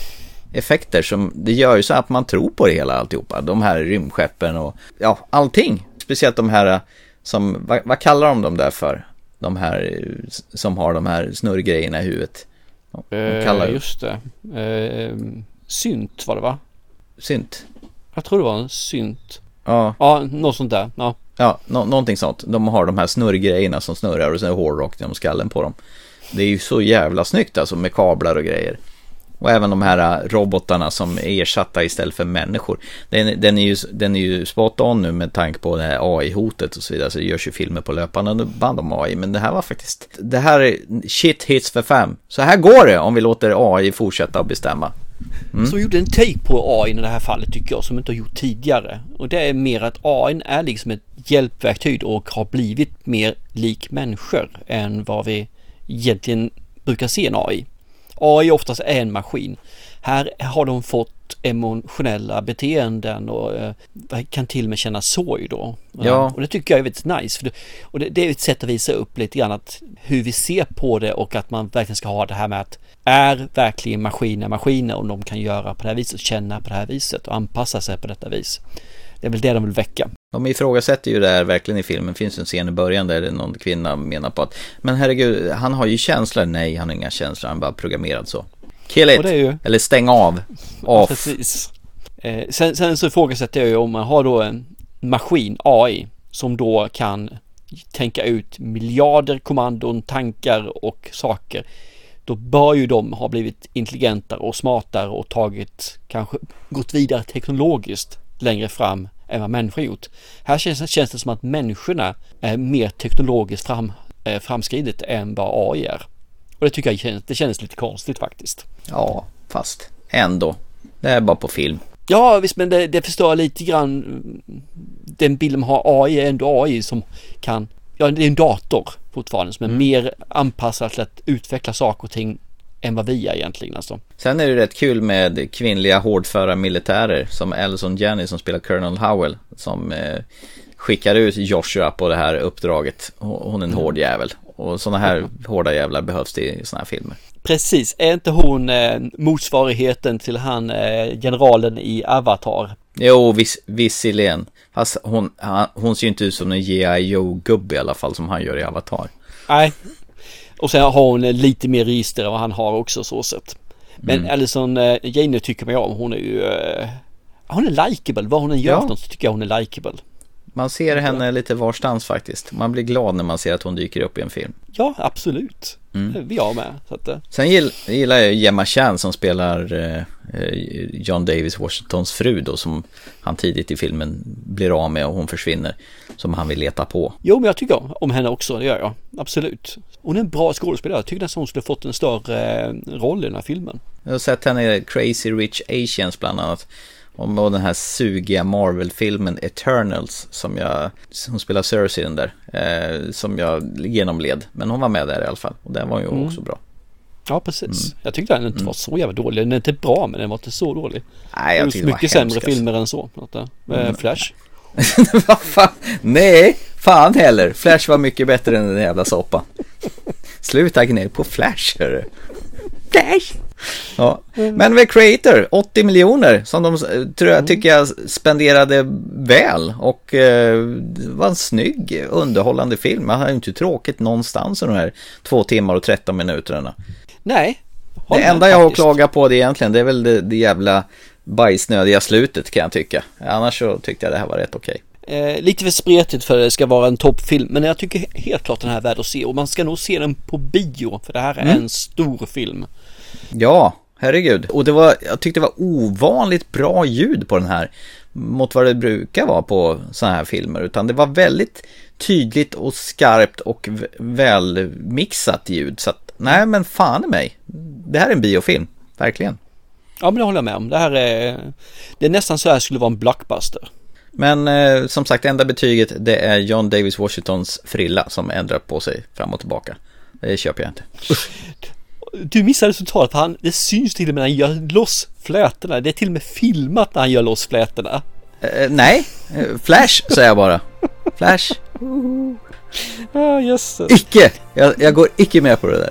effekter som, det gör ju så att man tror på det hela alltihopa. De här rymdskeppen och, ja, allting. Speciellt de här som, vad, vad kallar de dem där för? De här eh, som har de här snurrgrejerna i huvudet. De kallar Eh, just det. Eh, synt var det va? Synt. Jag tror det var en synt. Ja. Ja, något sånt där. Ja. Ja, nå- någonting sånt. De har de här snurrgrejerna som snurrar och sen hårdrock genom skallen på dem. Det är ju så jävla snyggt alltså med kablar och grejer. Och även de här äh, robotarna som är ersatta istället för människor. Den, den, är, ju, den är ju spot on nu med tanke på det här AI-hotet och så vidare. Så det görs ju filmer på löpande band om AI. Men det här var faktiskt, det här är shit hits för fem. Så här går det om vi låter AI fortsätta att bestämma. Mm. Så gjorde en take på AI i det här fallet tycker jag som inte har gjort tidigare. Och det är mer att AI är liksom ett hjälpverktyg och har blivit mer lik människor än vad vi egentligen brukar se en AI. AI oftast är en maskin. Här har de fått emotionella beteenden och eh, kan till och med känna sorg då. Ja. Och det tycker jag är väldigt nice. För det, och det, det är ett sätt att visa upp lite grann att hur vi ser på det och att man verkligen ska ha det här med att är verkligen maskiner maskiner och de kan göra på det här viset, känna på det här viset och anpassa sig på detta vis. Det är väl det de vill väcka. De ifrågasätter ju det här verkligen i filmen. Finns en scen i början där någon kvinna menar på att Men herregud, han har ju känslor. Nej, han har inga känslor. Han är bara programmerad så. Kill it! Ju- Eller stäng av. Off. precis. Eh, sen, sen så ifrågasätter jag ju om man har då en maskin, AI, som då kan tänka ut miljarder kommandon, tankar och saker. Då bör ju de ha blivit intelligentare och smartare och tagit, kanske gått vidare teknologiskt längre fram än vad människor gjort. Här känns, känns det som att människorna är mer teknologiskt fram, eh, framskridet än vad AI är. Och det tycker jag känns, det känns lite konstigt faktiskt. Ja, fast ändå. Det är bara på film. Ja visst men det, det förstör lite grann den bilden man har AI är ändå AI som kan Ja det är en dator fortfarande som är Mm. mer anpassad till att utveckla saker och ting än vad vi är egentligen alltså. Sen är det rätt kul med kvinnliga hårdföra militärer som Allison Jenny som spelar Colonel Howell som eh, skickar ut Joshua på det här uppdraget. Hon är en Mm. hård jävel och sådana här hårda jävlar behövs det i sådana här filmer. Precis, är inte hon eh, motsvarigheten till han eh, generalen i Avatar? Jo, vis, visserligen. Fast hon, han, hon ser ju inte ut som en G.I. Joe-gubbe i alla fall som han gör i Avatar. Nej. Och sen har hon eh, lite mer register än vad han har också så sett. Men Mm. Alison eh, Jane tycker man om. Hon är ju eh, Hon är likeable. Vad hon än gör Ja. något så tycker jag hon är likeable. Man ser henne lite varstans faktiskt. Man blir glad när man ser att hon dyker upp i en film. Ja, absolut. Mm. Det är med. Så att, Sen gill, gillar jag Gemma Chan som spelar John Davis Washingtons fru då som han tidigt i filmen blir av med och hon försvinner. Som han vill leta på. Jo, men jag tycker om henne också, det gör jag. Absolut. Hon är en bra skådespelare. Jag tycker nästan hon skulle fått en större eh, roll i den här filmen. Jag har sett henne i Crazy Rich Asians bland annat. Och den här sugiga Marvel-filmen Eternals som jag, hon spelar Cersei i den där, eh, som jag genomled. Men hon var med där i alla fall och den var ju mm. också bra. Ja, precis. Mm. Jag tyckte den inte mm. var så jävla dålig. Den är inte bra, men den var inte så dålig. Nej, jag tyckte det var mycket sämre alltså. filmer än så. Där. Mm. Flash. *laughs* Vad fan? Nej, fan heller. Flash var mycket bättre än den jävla soppa. Sluta gnäll på Flash, hörru. Flash! Ja. Men med Creator, 80 miljoner som de tror jag, tycker jag spenderade väl och eh, var en snygg underhållande film. Man har ju inte tråkigt någonstans i de här två timmar och 13 minuterna. Nej. Det enda jag har att klaga på det egentligen, det är väl det, det jävla bajsnödiga slutet kan jag tycka. Annars så tyckte jag det här var rätt okej. Eh, lite för spretigt för att det ska vara en toppfilm men jag tycker helt klart den här är värd att se och man ska nog se den på bio för det här är mm. en stor film. Ja, herregud. Och det var, jag tyckte det var ovanligt bra ljud på den här mot vad det brukar vara på sådana här filmer utan det var väldigt tydligt och skarpt och välmixat ljud så att nej men fan i mig. Det här är en biofilm, verkligen. Ja men det håller jag med om. Det här är, det är nästan så här skulle vara en blockbuster. Men eh, som sagt, enda betyget det är John Davis Washingtons frilla som ändrar på sig fram och tillbaka. Det köper jag inte. Du missade totalt, han, det syns till och med när han gör loss flätorna. Det är till och med filmat när han gör loss flätorna. Eh, nej, eh, Flash säger jag bara. Flash. *laughs* Ah, yes. Icke! Jag, jag går icke med på det där.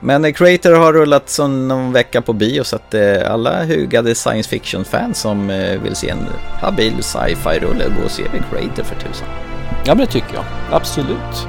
Men eh, Creator har rullat som någon vecka på bio så att eh, alla hugade science fiction-fans som eh, vill se en habil sci-fi-rulle gå och se Creator för tusan. Ja men det tycker jag. Absolut.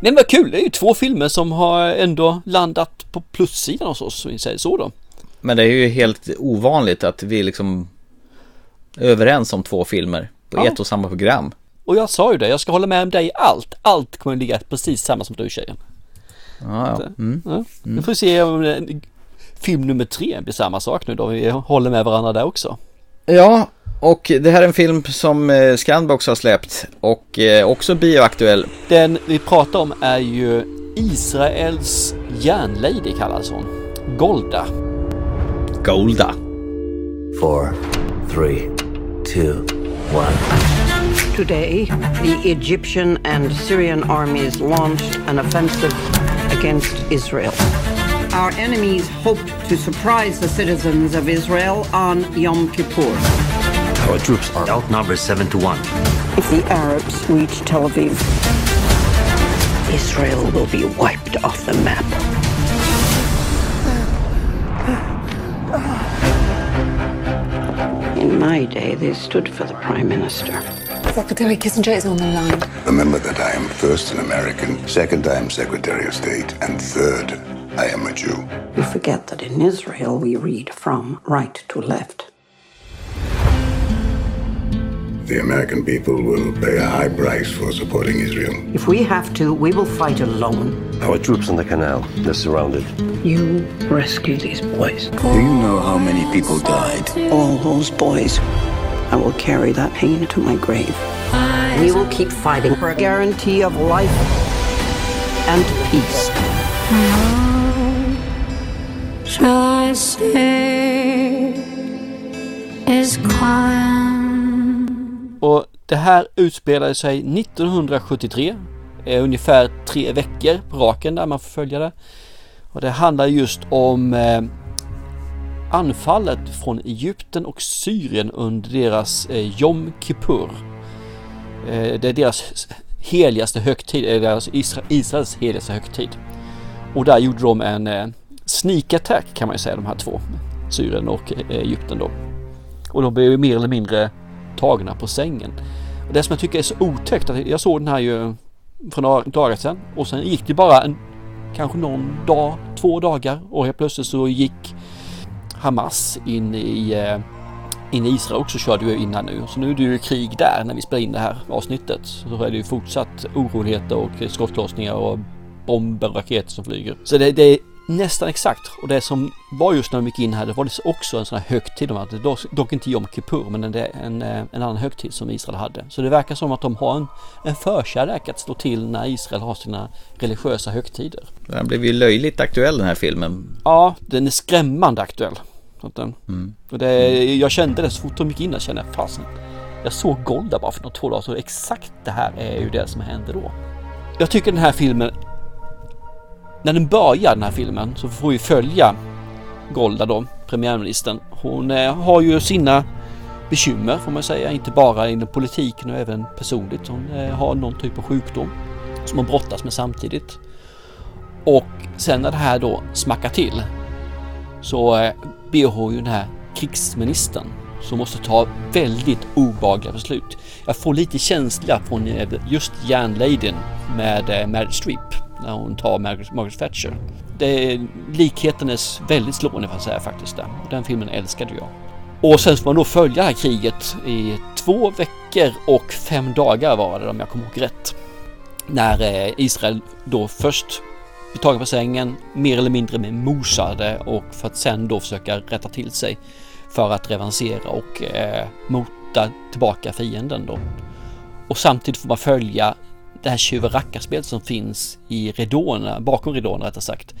Men vad kul, det är ju två filmer som har ändå landat på plussidan hos oss, om vi säger så då. Men det är ju helt ovanligt att vi liksom är överens om två filmer på ja. ett och samma program. Och jag sa ju det, jag ska hålla med om dig i allt. Allt kommer att ligga precis samma som du tjejen. Ja, ja. Mm. ja. Nu får vi se om film nummer tre blir samma sak nu då. Vi håller med varandra där också. Ja, och det här är en film som eh, Scandbox har släppt och eh, också bioaktuell. Den vi pratar om är ju Israels järnlady kallas hon. Golda. Golda. Four, three, two, one. Today, the Egyptian and Syrian armies launched an offensive against Israel. Our enemies hoped to surprise the citizens of Israel on Yom Kippur. Our troops are outnumbered 7 to 1. If the Arabs reach Tel Aviv, Israel will be wiped off the map. In my day, they stood for the Prime Minister. Secretary Kissinger is on the line. Remember that I am first an American, second I am Secretary of State, and third I am a Jew. You forget that in Israel we read from right to left. The American people will pay a high price for supporting Israel. If we have to, we will fight alone. Our troops on the canal, they're surrounded. You rescue these boys. Do you know how many people died? All those boys. I will carry that pain to my grave. We will keep fighting for a guarantee of life and peace. Shall I say is quiet? Och det här utspelade sig 1973. Ungefär tre veckor på raken där man får följa det. Och det handlar just om eh, anfallet från Egypten och Syrien under deras eh, Jom Kippur. Eh, det är deras heligaste högtid, eh, eller alltså Isra Israels heligaste högtid. Och där gjorde de en eh, sneak attack kan man ju säga de här två. Syrien och eh, Egypten då. Och de blev ju mer eller mindre tagna på sängen. Och det som jag tycker är så otäckt, att jag såg den här ju för några dagar sedan och sen gick det bara en, kanske någon dag, två dagar och helt plötsligt så gick Hamas in i, eh, in i Israel också körde ju innan nu. Så nu är det ju krig där när vi spelar in det här avsnittet. Så är det ju fortsatt oroligheter och skottlossningar och bomber och raketer som flyger. Så det, det är nästan exakt. Och det som var just när de gick in här, det var det också en sån här högtid. Det är dock, dock inte Jom Kippur, men en, en, en annan högtid som Israel hade. Så det verkar som att de har en, en förkärlek att slå till när Israel har sina religiösa högtider. Den blev ju löjligt aktuell den här filmen. Ja, den är skrämmande aktuell. Den, mm. och det, jag kände det så fort de gick in, jag kände fasen. Jag såg Golda bara för några två dagar så exakt det här är ju det som hände då. Jag tycker den här filmen när den börjar den här filmen så får vi följa Golda då, premiärministern. Hon eh, har ju sina bekymmer får man säga, inte bara inom politiken och även personligt. Hon eh, har någon typ av sjukdom som hon brottas med samtidigt. Och sen när det här då smackar till så eh, ber hon ju den här krigsministern som måste ta väldigt obehagliga beslut. Jag får lite känsla från eh, just järnladyn med eh, Meryl Streep när hon tar Margaret, Margaret Thatcher. Det, likheten är väldigt slående får jag säga faktiskt. Där. Den filmen älskade jag. Och sen får man då följa det här kriget i två veckor och fem dagar var det om jag kommer ihåg rätt. När eh, Israel då först blir tagen på sängen, mer eller mindre med mosade och för att sen då försöka rätta till sig för att revansera och eh, mota tillbaka fienden då. Och samtidigt får man följa det här tjuverackarspelet som finns i ridåerna, bakom ridåerna rättare sagt,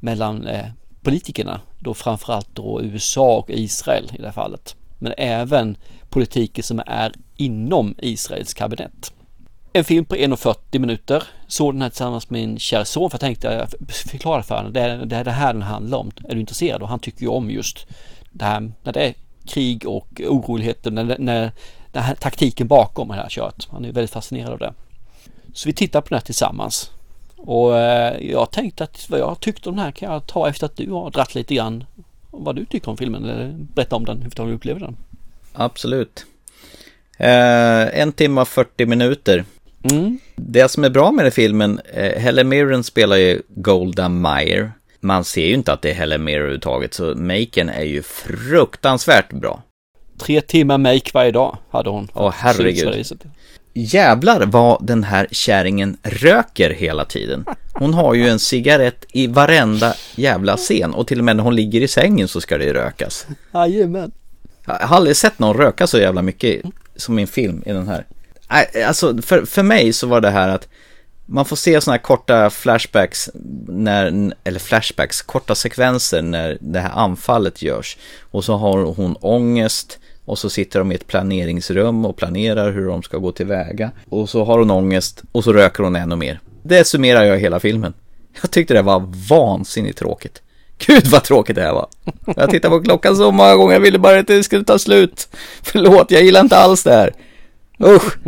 mellan eh, politikerna, då framförallt då USA och Israel i det här fallet. Men även politiker som är inom Israels kabinett. En film på 1.40 minuter. Såg den här tillsammans med min kära son för jag tänkte förklara för honom. Det är, det är det här den handlar om. Är du intresserad? Och han tycker ju om just det här när det är krig och oroligheter, när, när, den här taktiken bakom det här köret. Han är väldigt fascinerad av det. Så vi tittar på den här tillsammans. Och eh, jag tänkte att vad jag tyckte om den här kan jag ta efter att du har dratt lite grann vad du tycker om filmen eller berätta om den, hur du upplever den. Absolut. Eh, en timme och 40 minuter. Mm. Det som är bra med den filmen, eh, Helen Mirren spelar ju Golda Meir. Man ser ju inte att det är Helen Mirren överhuvudtaget, så maken är ju fruktansvärt bra. Tre timmar make varje dag hade hon. Åh herregud jävlar vad den här kärringen röker hela tiden. Hon har ju en cigarett i varenda jävla scen och till och med när hon ligger i sängen så ska det rökas. Jajamän. Jag har aldrig sett någon röka så jävla mycket som i en film i den här. Alltså för, för mig så var det här att man får se sådana här korta flashbacks, när, eller flashbacks, korta sekvenser när det här anfallet görs. Och så har hon ångest och så sitter de i ett planeringsrum och planerar hur de ska gå tillväga. Och så har hon ångest och så röker hon ännu mer. Det summerar jag hela filmen. Jag tyckte det var vansinnigt tråkigt. Gud vad tråkigt det här var. Jag tittade på klockan så många gånger, jag ville bara att det skulle ta slut. Förlåt, jag gillar inte alls det här. Usch!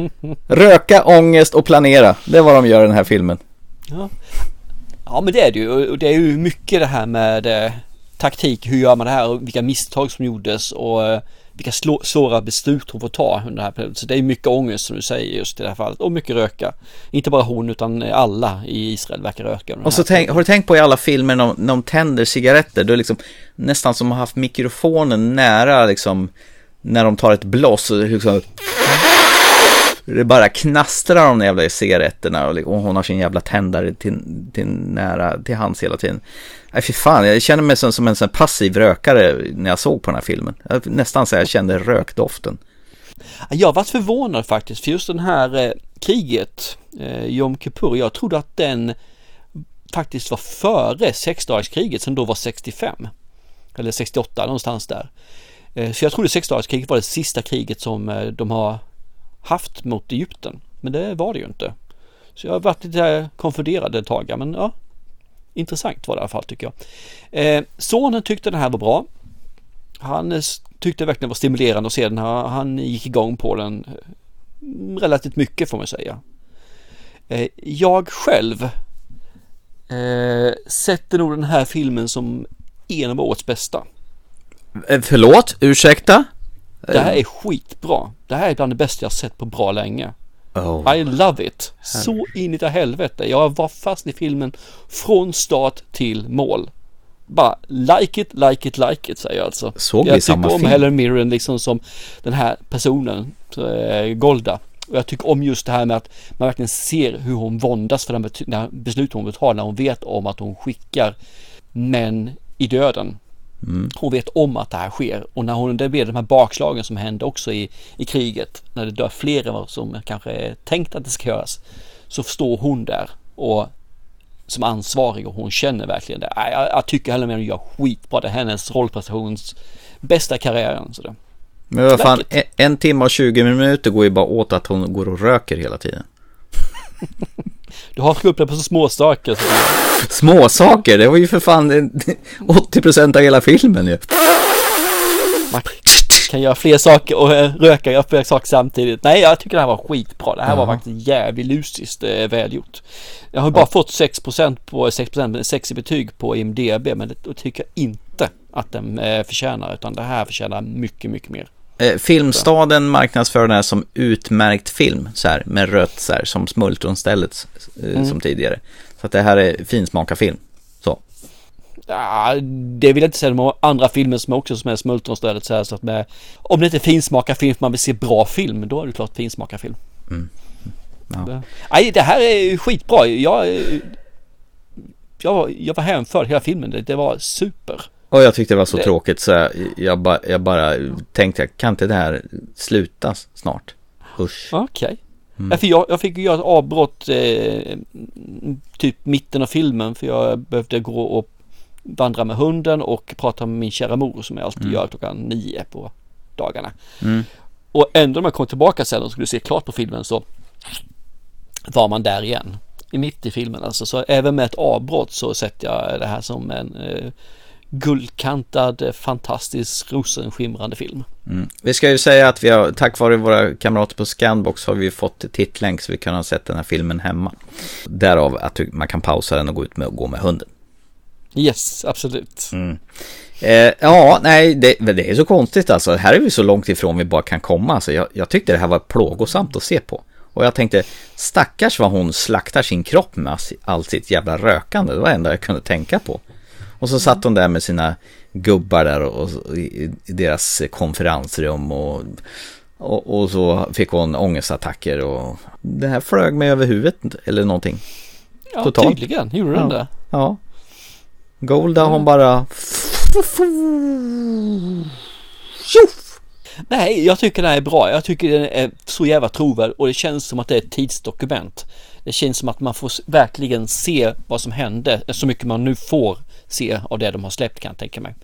Röka, ångest och planera. Det är vad de gör i den här filmen. Ja, ja men det är det ju. Och det är ju mycket det här med eh, taktik. Hur gör man det här och vilka misstag som gjordes och eh, vilka svåra beslut hon får ta under det här perioden. Så det är mycket ångest som du säger just i det här fallet och mycket röka. Inte bara hon utan alla i Israel verkar röka. Och så tänk, har du tänkt på i alla filmer när de, när de tänder cigaretter, då är liksom nästan som att ha haft mikrofonen nära liksom när de tar ett blås liksom det bara knastrar de jävla cigaretterna och, och hon har sin jävla tändare till, till nära till hands hela tiden. Nej fy fan, jag känner mig som, som en sån passiv rökare när jag såg på den här filmen. Jag, nästan så jag kände rökdoften. Jag var förvånad faktiskt, för just den här eh, kriget, eh, Jom Kippur, jag trodde att den faktiskt var före sexdagarskriget som då var 65. Eller 68, någonstans där. Eh, så jag trodde sexdagarskriget var det sista kriget som eh, de har haft mot Egypten. Men det var det ju inte. Så jag har varit lite konfunderad ett tag, men ja, intressant var det i alla fall tycker jag. Eh, sonen tyckte den här var bra. Han eh, tyckte verkligen det var stimulerande att se den här. Han gick igång på den eh, relativt mycket får man säga. Eh, jag själv eh, sätter nog den här filmen som en av årets bästa. Eh, förlåt, ursäkta? Det här är skitbra. Det här är bland det bästa jag sett på bra länge. Oh. I love it. Så in i det helvete. Jag var fast i filmen från start till mål. Bara like it, like it, like it säger jag alltså. Såg jag vi samma tycker om film? Helen Mirren liksom som den här personen, eh, Golda. Och jag tycker om just det här med att man verkligen ser hur hon våndas för den beslut hon vill ta när hon vet om att hon skickar män i döden. Mm. Hon vet om att det här sker och när hon, det blir de här bakslagen som händer också i, i kriget, när det dör fler än vad som kanske är tänkt att det ska göras, så står hon där och som ansvarig och hon känner verkligen det. Jag, jag tycker Helen Mirren gör skitbra. Det är hennes rollprestations bästa karriären. Så det. Men vad fan, en, en timme och 20 minuter går ju bara åt att hon går och röker hela tiden. *laughs* Du hakar upp dig på så små saker. Så Små saker, det var ju för fan en- 80% av hela filmen ju. man kan göra fler saker och eh, röka och fler saker samtidigt. Nej, jag tycker det här var skitbra. Det här var Ja. faktiskt jävligt lusiskt eh, välgjort. Jag har bara fått 6% på 6%, 6 i betyg på IMDB, men det tycker jag inte att den eh, förtjänar, utan det här förtjänar mycket, mycket mer. Eh, Filmstaden marknadsför den här som utmärkt film, så här, med rött så här, som Smultronstället eh, Mm. som tidigare. Så att det här är finsmakarfilm. Så. Ja, det vill jag inte säga om andra filmer som också som är smultronstället så här så att med, om det inte är finsmakarfilm för man vill se bra film, då är det klart finsmakarfilm. Mm. Ja. Nej, det här är skitbra. Jag, jag, var- jag var hänförd hela filmen. Det, det var super. Och jag tyckte det var så Det- tråkigt så jag, jag, bara, jag bara tänkte, kan inte det här sluta snart? Usch. Okej. Mm. Ja, för jag, jag fick göra ett avbrott eh, typ mitten av filmen för jag behövde gå och vandra med hunden och prata med min kära mor som jag alltid Mm. gör klockan nio på dagarna. Mm. Och ändå när man kom tillbaka sen och skulle se klart på filmen så var man där igen. I mitt i filmen alltså. Så även med ett avbrott så sätter jag det här som en eh, guldkantad, eh, fantastisk, rosenskimrande film. Mm. Vi ska ju säga att vi har, tack vare våra kamrater på Scanbox har vi fått tittlänk så vi kan ha sett den här filmen hemma. Därav att man kan pausa den och gå ut med och gå med hunden. Yes, absolut. Mm. Eh, ja, nej, det, det är så konstigt alltså. Här är vi så långt ifrån vi bara kan komma. Alltså, jag, jag tyckte det här var plågosamt att se på. Och jag tänkte, stackars vad hon slaktar sin kropp med allt sitt jävla rökande. Det var det enda jag kunde tänka på. Och så satt hon där med sina gubbar där och, och i, i deras konferensrum och, och, och så fick hon ångestattacker och det här flög mig över huvudet eller någonting. Ja, Totalt. tydligen gjorde den Ja. det. Ja. Golda hon bara Nej, jag tycker den är bra. Jag tycker den är så jävla trovärd och det känns som att det är ett tidsdokument. Det känns som att man får verkligen se vad som hände, eh, så mycket man nu får se av det de har släppt kan jag tänka mig.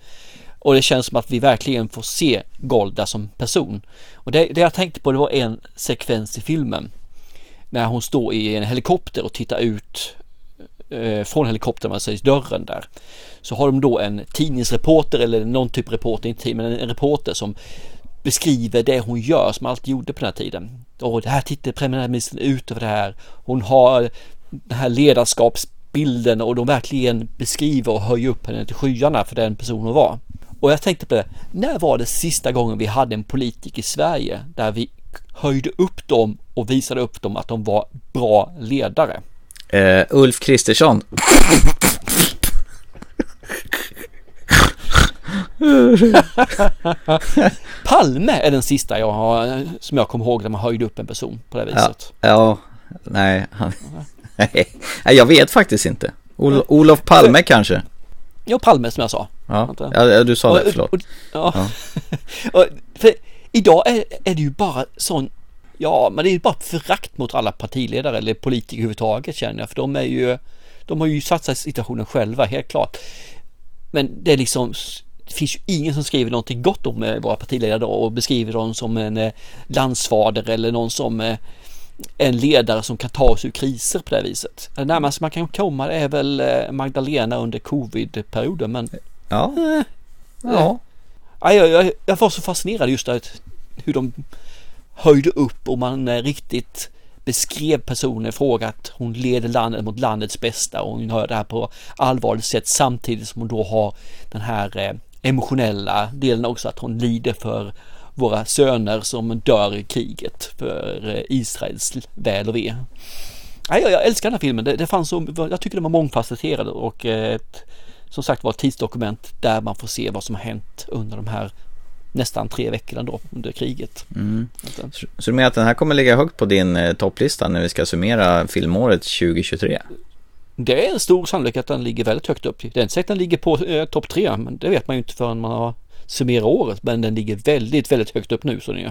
Och det känns som att vi verkligen får se Golda som person. Och det, det jag tänkte på det var en sekvens i filmen. När hon står i en helikopter och tittar ut eh, från helikoptern, alltså man säger dörren där. Så har de då en tidningsreporter eller någon typ reporter, inte men en reporter som beskriver det hon gör som alltid gjorde på den här tiden. Och det här tittar premiärministern ut över det här. Hon har den här ledarskapsbilden och de verkligen beskriver och höjer upp henne till skyarna för den person hon var. Och jag tänkte på det, när var det sista gången vi hade en politiker i Sverige där vi höjde upp dem och visade upp dem att de var bra ledare? Uh, Ulf Kristersson. *laughs* Palme är den sista jag har, som jag kommer ihåg där man höjde upp en person på det Ja, viset. ja, nej, han, *laughs* nej, jag vet faktiskt inte. Ol, Olof Palme kanske? Ja, Palme som jag sa. Ja, ja, ja, du sa det, Och- förlåt. och- ja. *laughs* och, för idag är, är det ju bara sån, ja men det är ju bara förakt mot alla partiledare eller politiker överhuvudtaget känner jag. För de är ju, de har ju satt sig i situationen själva, helt klart. Men det är liksom, det finns ju ingen som skriver någonting gott om eh, våra partiledare då och beskriver dem som en eh, landsfader eller någon som eh, en ledare som kan ta oss ur kriser på det här viset. Det närmaste man kan komma är väl Magdalena under covid-perioden men Ja. Eh, Ja. Ja, jag, jag, jag var så fascinerad just att hur de höjde upp och man riktigt beskrev personen i fråga att hon leder landet mot landets bästa och hon gör det här på allvarligt sätt samtidigt som hon då har den här emotionella delen också att hon lider för våra söner som dör i kriget för eh, Israels väl och ve. Nej, jag, älskar den här filmen. Det, det fanns så, jag tycker den var mångfacetterad och eh, ett, som sagt var ett tidsdokument där man får se vad som har hänt under de här nästan tre veckorna då under kriget. Mm. Så, så du menar att den här kommer ligga högt på din eh, topplista när vi ska summera filmåret 2023? Det är en stor sannolikhet att den ligger väldigt högt upp. Det är inte säkert att den ligger på eh, topp tre, men det vet man ju inte förrän man har summerat året. Men den ligger väldigt, väldigt högt upp nu så ni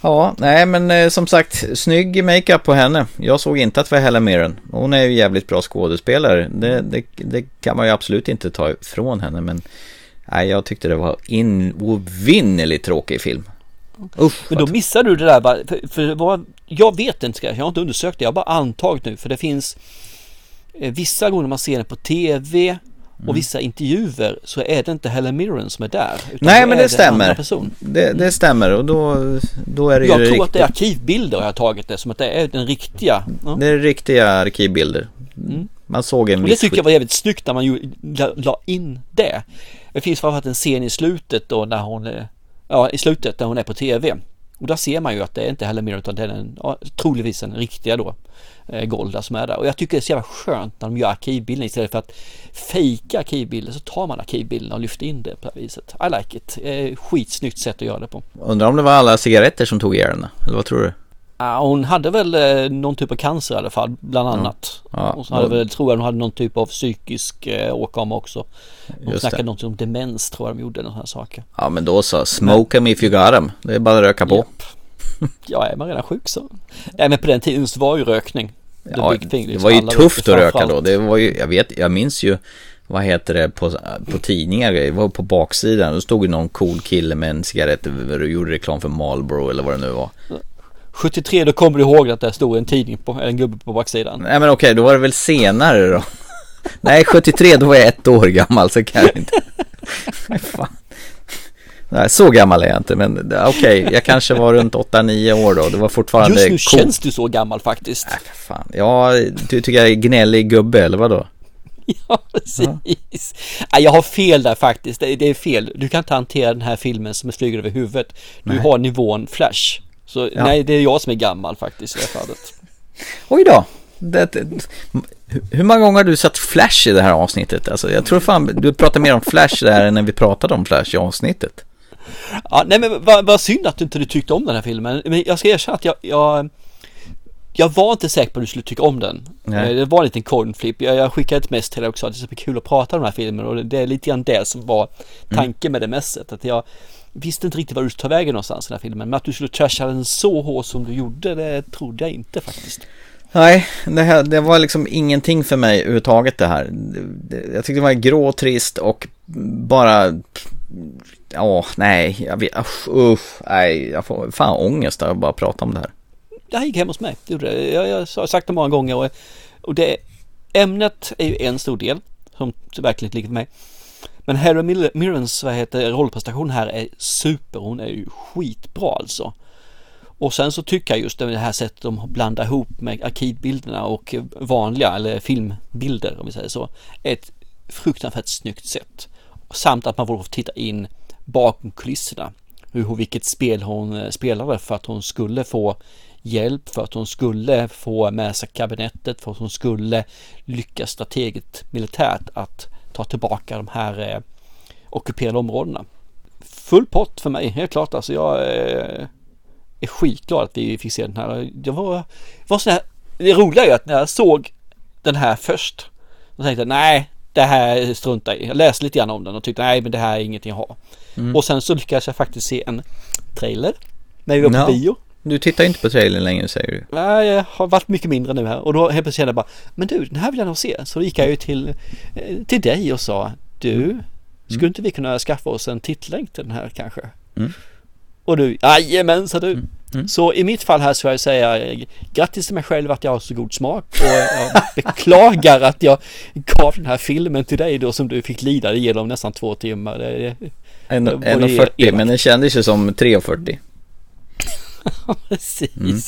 Ja, nej men eh, som sagt, snygg makeup på henne. Jag såg inte att det var Helen Mirren. Hon är ju jävligt bra skådespelare. Det, det, det, kan man ju absolut inte ta ifrån henne, men nej, jag tyckte det var ovinnerligt tråkig film. Usch, men då missar du det där för, för vad, jag vet inte, jag har inte undersökt det, jag har bara antagit nu, för det finns vissa gånger man ser den på tv och mm. vissa intervjuer så är det inte Helen Mirren som är där. Nej men det, det stämmer. Det, det, stämmer och då, då är det jag ju tror riktigt. att det är arkivbilder jag har tagit det som att det är den riktiga. Ja. Det är riktiga arkivbilder. Mm. Man såg en och Det tycker jag var jävligt snyggt när man ju la, la in det. Det finns framförallt en scen i slutet då när hon är, ja i slutet när hon är på tv. Och där ser man ju att det är inte heller mer utan det är en, ja, troligtvis den riktiga då eh, Golda som är där. Och jag tycker det är så jävla skönt när de gör arkivbilder istället för att fejka arkivbilder så tar man arkivbilderna och lyfter in det på det här viset. I like it. Eh, skitsnyggt sätt att göra det på. Undrar om det var alla cigaretter som tog ihjäl henne, eller vad tror du? Ja, hon hade väl eh, någon typ av cancer i alla fall, bland annat. Ja. Ja. Och så hade väl, tror jag hon hade någon typ av psykisk eh, åkomma också. Hon Just snackade det. något om demens tror jag de gjorde, sådana här saker. Ja, men då så, smoke them if you got them. Det är bara att röka på. Yep. ja, är man redan sjuk så. Nej, men på den tiden så var ju rökning. Ja, thing, liksom. det var ju tufft att röka då. Det var ju, jag vet, jag minns ju vad heter det på, på tidningar, det var på baksidan, då stod ju någon cool kille med en cigarett och gjorde reklam för Marlboro eller vad det nu var. 73 då kommer du ihåg att det stod en tidning på, en gubbe på baksidan. Nej men okej, då var det väl senare då. *laughs* Nej, 73 då var jag ett år gammal så kan jag inte. *laughs* Fan. Nej, så gammal är jag inte, men okej, okay, jag kanske var runt 8-9 år då. Det var fortfarande Just nu cool. känns du så gammal faktiskt. Nej, fan. Ja, du tycker jag är gnällig gubbe, eller vadå? *laughs* Ja, precis. Ja. Jag har fel där faktiskt. Det är fel. Du kan inte hantera den här filmen som är flyger över huvudet. Du nej. har nivån Flash. Så ja. nej, det är jag som är gammal faktiskt i det fallet. *laughs* Oj då. Det, det, hur många gånger har du sett Flash i det här avsnittet? Alltså, jag tror fan du pratar mer om Flash där än när vi pratade om Flash i avsnittet. Ja, nej men vad, vad synd att du inte tyckte om den här filmen. Men jag ska erkänna att jag, jag, jag var inte säker på att du skulle tycka om den. Nej. Det var en liten coin flip. Jag, jag skickade ett mess till dig också att det är så kul att prata om den här filmen och det är lite grann det som var tanken med det messet. Att jag visste inte riktigt var du skulle ta vägen någonstans i den här filmen. Men att du skulle trasha den så hårt som du gjorde, det trodde jag inte faktiskt. Nej, det, här, det var liksom ingenting för mig överhuvudtaget det här. Jag tyckte det var grå, trist och bara Ja, nej, jag vet, usch, usch, nej, jag får fan ångest av att bara prata om det här. Det här gick hem hos mig, det gjorde det. Jag, jag har sagt det många gånger och, och det, ämnet är ju en stor del som verkligen ligger för mig. Men Harry Mirrens vad heter, rollprestation här är super, hon är ju skitbra alltså. Och sen så tycker jag just det här sättet de blandar ihop med arkivbilderna och vanliga eller filmbilder om vi säger så. Ett fruktansvärt snyggt sätt. Samt att man får titta in bakom kulisserna. Hur, vilket spel hon eh, spelade för att hon skulle få hjälp, för att hon skulle få med sig kabinettet, för att hon skulle lyckas strategiskt militärt att ta tillbaka de här eh, ockuperade områdena. Full pott för mig, helt klart. Alltså jag eh, är skitglad att vi fick se den här. Det var, var här, det roliga är att när jag såg den här först, då tänkte jag nej, det här struntar i. Jag läste lite grann om den och tyckte nej men det här är ingenting att ha. Mm. Och sen så lyckades jag faktiskt se en trailer när vi var på no. bio. Du tittar inte på trailern längre säger du? Nej, jag har varit mycket mindre nu här och då helt plötsligt kände jag bara Men du, den här vill jag nog se. Så då gick jag ju till, eh, till dig och sa Du, mm. skulle inte vi kunna skaffa oss en tittlänk till den här kanske? Mm. Och du, jajamän sa du. Mm. Mm. Så i mitt fall här så vill jag säga grattis till mig själv att jag har så god smak och jag beklagar att jag gav den här filmen till dig då som du fick lida igenom nästan två timmar. 1.40 men den kändes ju som 3.40. *laughs* Precis. Mm.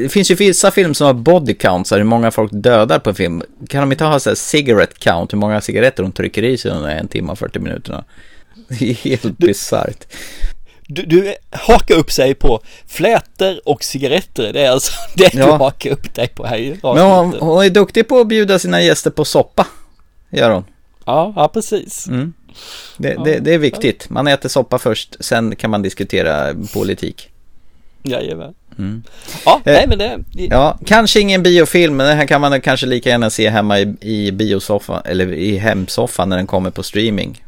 Det finns ju vissa filmer som har body count, så här, hur många folk dödar på en film. Kan de inte ha så här cigarette count, hur många cigaretter de trycker i sig under en timme och 40 minuterna? *laughs* Det är helt bisarrt. Du, du hakar upp sig på flätor och cigaretter. Det är alltså *laughs* det Ja. du hakar upp dig på här i Men hon, hon är duktig på att bjuda sina gäster på soppa, gör hon. Ja, ja precis. Mm. Det, det, det är viktigt. Man äter soppa först, sen kan man diskutera politik. Jajamän. Mm. Ja, nej men det... Ja, kanske ingen biofilm, men den här kan man kanske lika gärna se hemma i, i biosoffan, eller i hemsoffan när den kommer på streaming.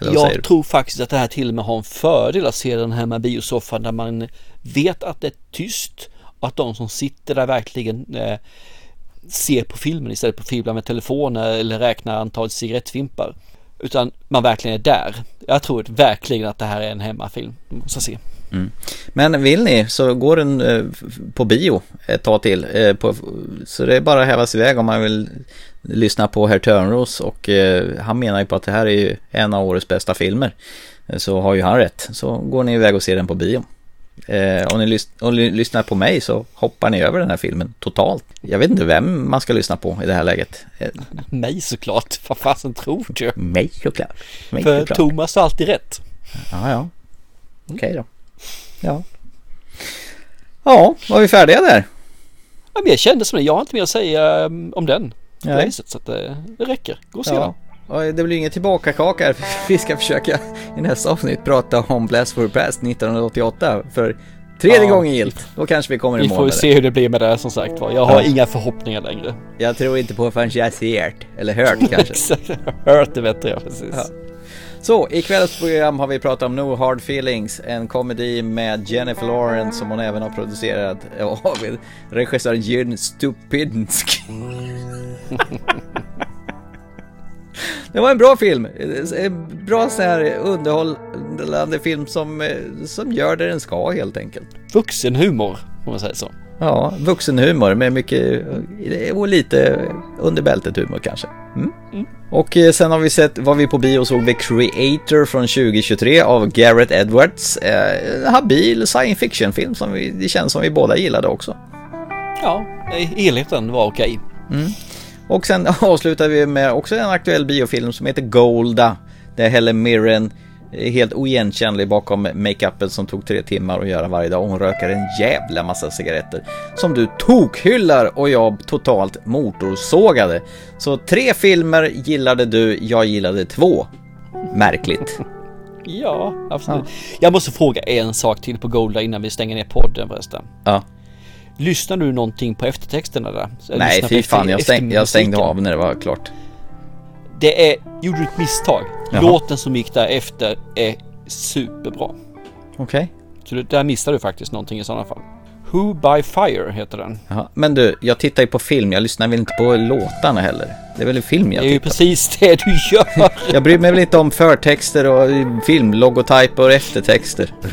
Jag tror faktiskt att det här till och med har en fördel att se den här med biosoffan där man vet att det är tyst och att de som sitter där verkligen eh, ser på filmen istället för att fibbla med telefoner eller räkna antalet cigarettfimpar. Utan man verkligen är där. Jag tror verkligen att det här är en hemmafilm. Måste jag se. Mm. Men vill ni så går den eh, på bio ett tag till. Eh, på, så det är bara att häva sig iväg om man vill lyssna på Herr Törnros och eh, han menar ju på att det här är ju en av årets bästa filmer. Så har ju han rätt. Så går ni iväg och ser den på bio. Om, ni lys- om ni lyssnar på mig så hoppar ni över den här filmen totalt. Jag vet inte vem man ska lyssna på i det här läget. Mig såklart. Vad fasen tror du? mig såklart. Mig För såklart. Thomas har alltid rätt. Ja, ja. Okej då. Ja. Ja, var vi färdiga där? Ja, men jag kände som det. Jag har inte mer att säga um, om den. Nej. Racet, så att det, det räcker. Gå och se den. Ja. Och det blir ingen tillbakakaka här. *laughs* Vi ska försöka i nästa avsnitt prata om Blast for Past 1988 för tredje Ja, gången gilt. Då kanske vi kommer i Vi mål får ju med se hur det blir med det som sagt var. Jag har Ja. inga förhoppningar längre. Jag tror inte på förrän jag ser det. Eller hört *laughs* kanske. Exakt, hört det bättre ja, precis. Ja. Så, i kvällens program har vi pratat om No Hard Feelings, en komedi med Jennifer Lawrence som hon även har producerat *laughs* av regissören Jyn Stupinsk. *laughs* Det var en bra film, en bra så här underhållande film som, som gör det den ska helt enkelt. Vuxenhumor, om man säger så. Ja, vuxenhumor med mycket eh, och lite under bältet humor kanske. Mm. Och eh, sen har vi sett vad vi på bio såg The Creator från 2023 av Garrett Edwards. Eh, En habil science fiction-film som vi, det känns som vi båda gillade också. Ja, helheten var okej. Mm. Och sen *laughs* avslutar vi med också en aktuell biofilm som heter Golda. Där Helen Mirren är helt oigenkännlig bakom makeupen som tog tre timmar att göra varje dag. Och hon rökar en jävla massa cigaretter. Som du tokhyllar och jag totalt motorsågade. Så tre filmer gillade du, jag gillade två. Märkligt. *laughs* Ja, absolut. Jag måste fråga en sak till på Golda innan vi stänger ner podden förresten. Ja. Lyssnar du någonting på eftertexterna där? Nej, fy fan, jag, stäng, jag stängde av när det var klart. Det är, gjorde du ett misstag. Jaha. Låten som gick där efter är superbra. Okej. Så det- där missar du faktiskt någonting i sådana fall. Who by Fire heter den. Ja, men du, jag tittar ju på film, jag lyssnar väl inte på låtarna heller. Det är väl en film jag Det är ju precis *laughs* det du gör. *laughs* Jag bryr mig väl inte om förtexter och filmlogotyper och eftertexter. *laughs*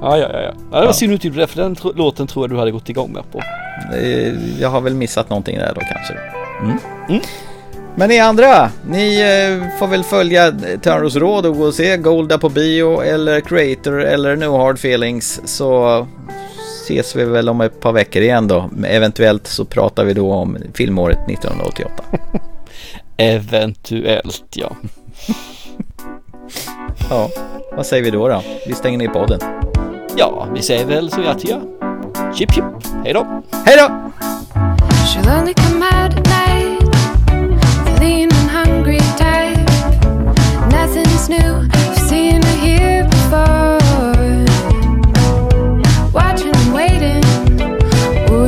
ja, ja, ja. ja. det var Ja. synd gjorde det, för den tro- låten tror jag du hade gått igång med på. Eh, Jag har väl missat någonting där då kanske. Mm. Men ni andra, ni eh, får väl följa Törnros råd och gå och se Golda på bio eller Creator eller No Hard Feelings så ses vi väl om ett par veckor igen då. Eventuellt så pratar vi då om filmåret 1988. *laughs* Eventuellt, ja. *laughs* Ja, vad säger vi då då? Vi stänger ner podden. Ja, vi säger väl så att ja. Chip chip, hej då! Hej då!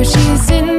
She's in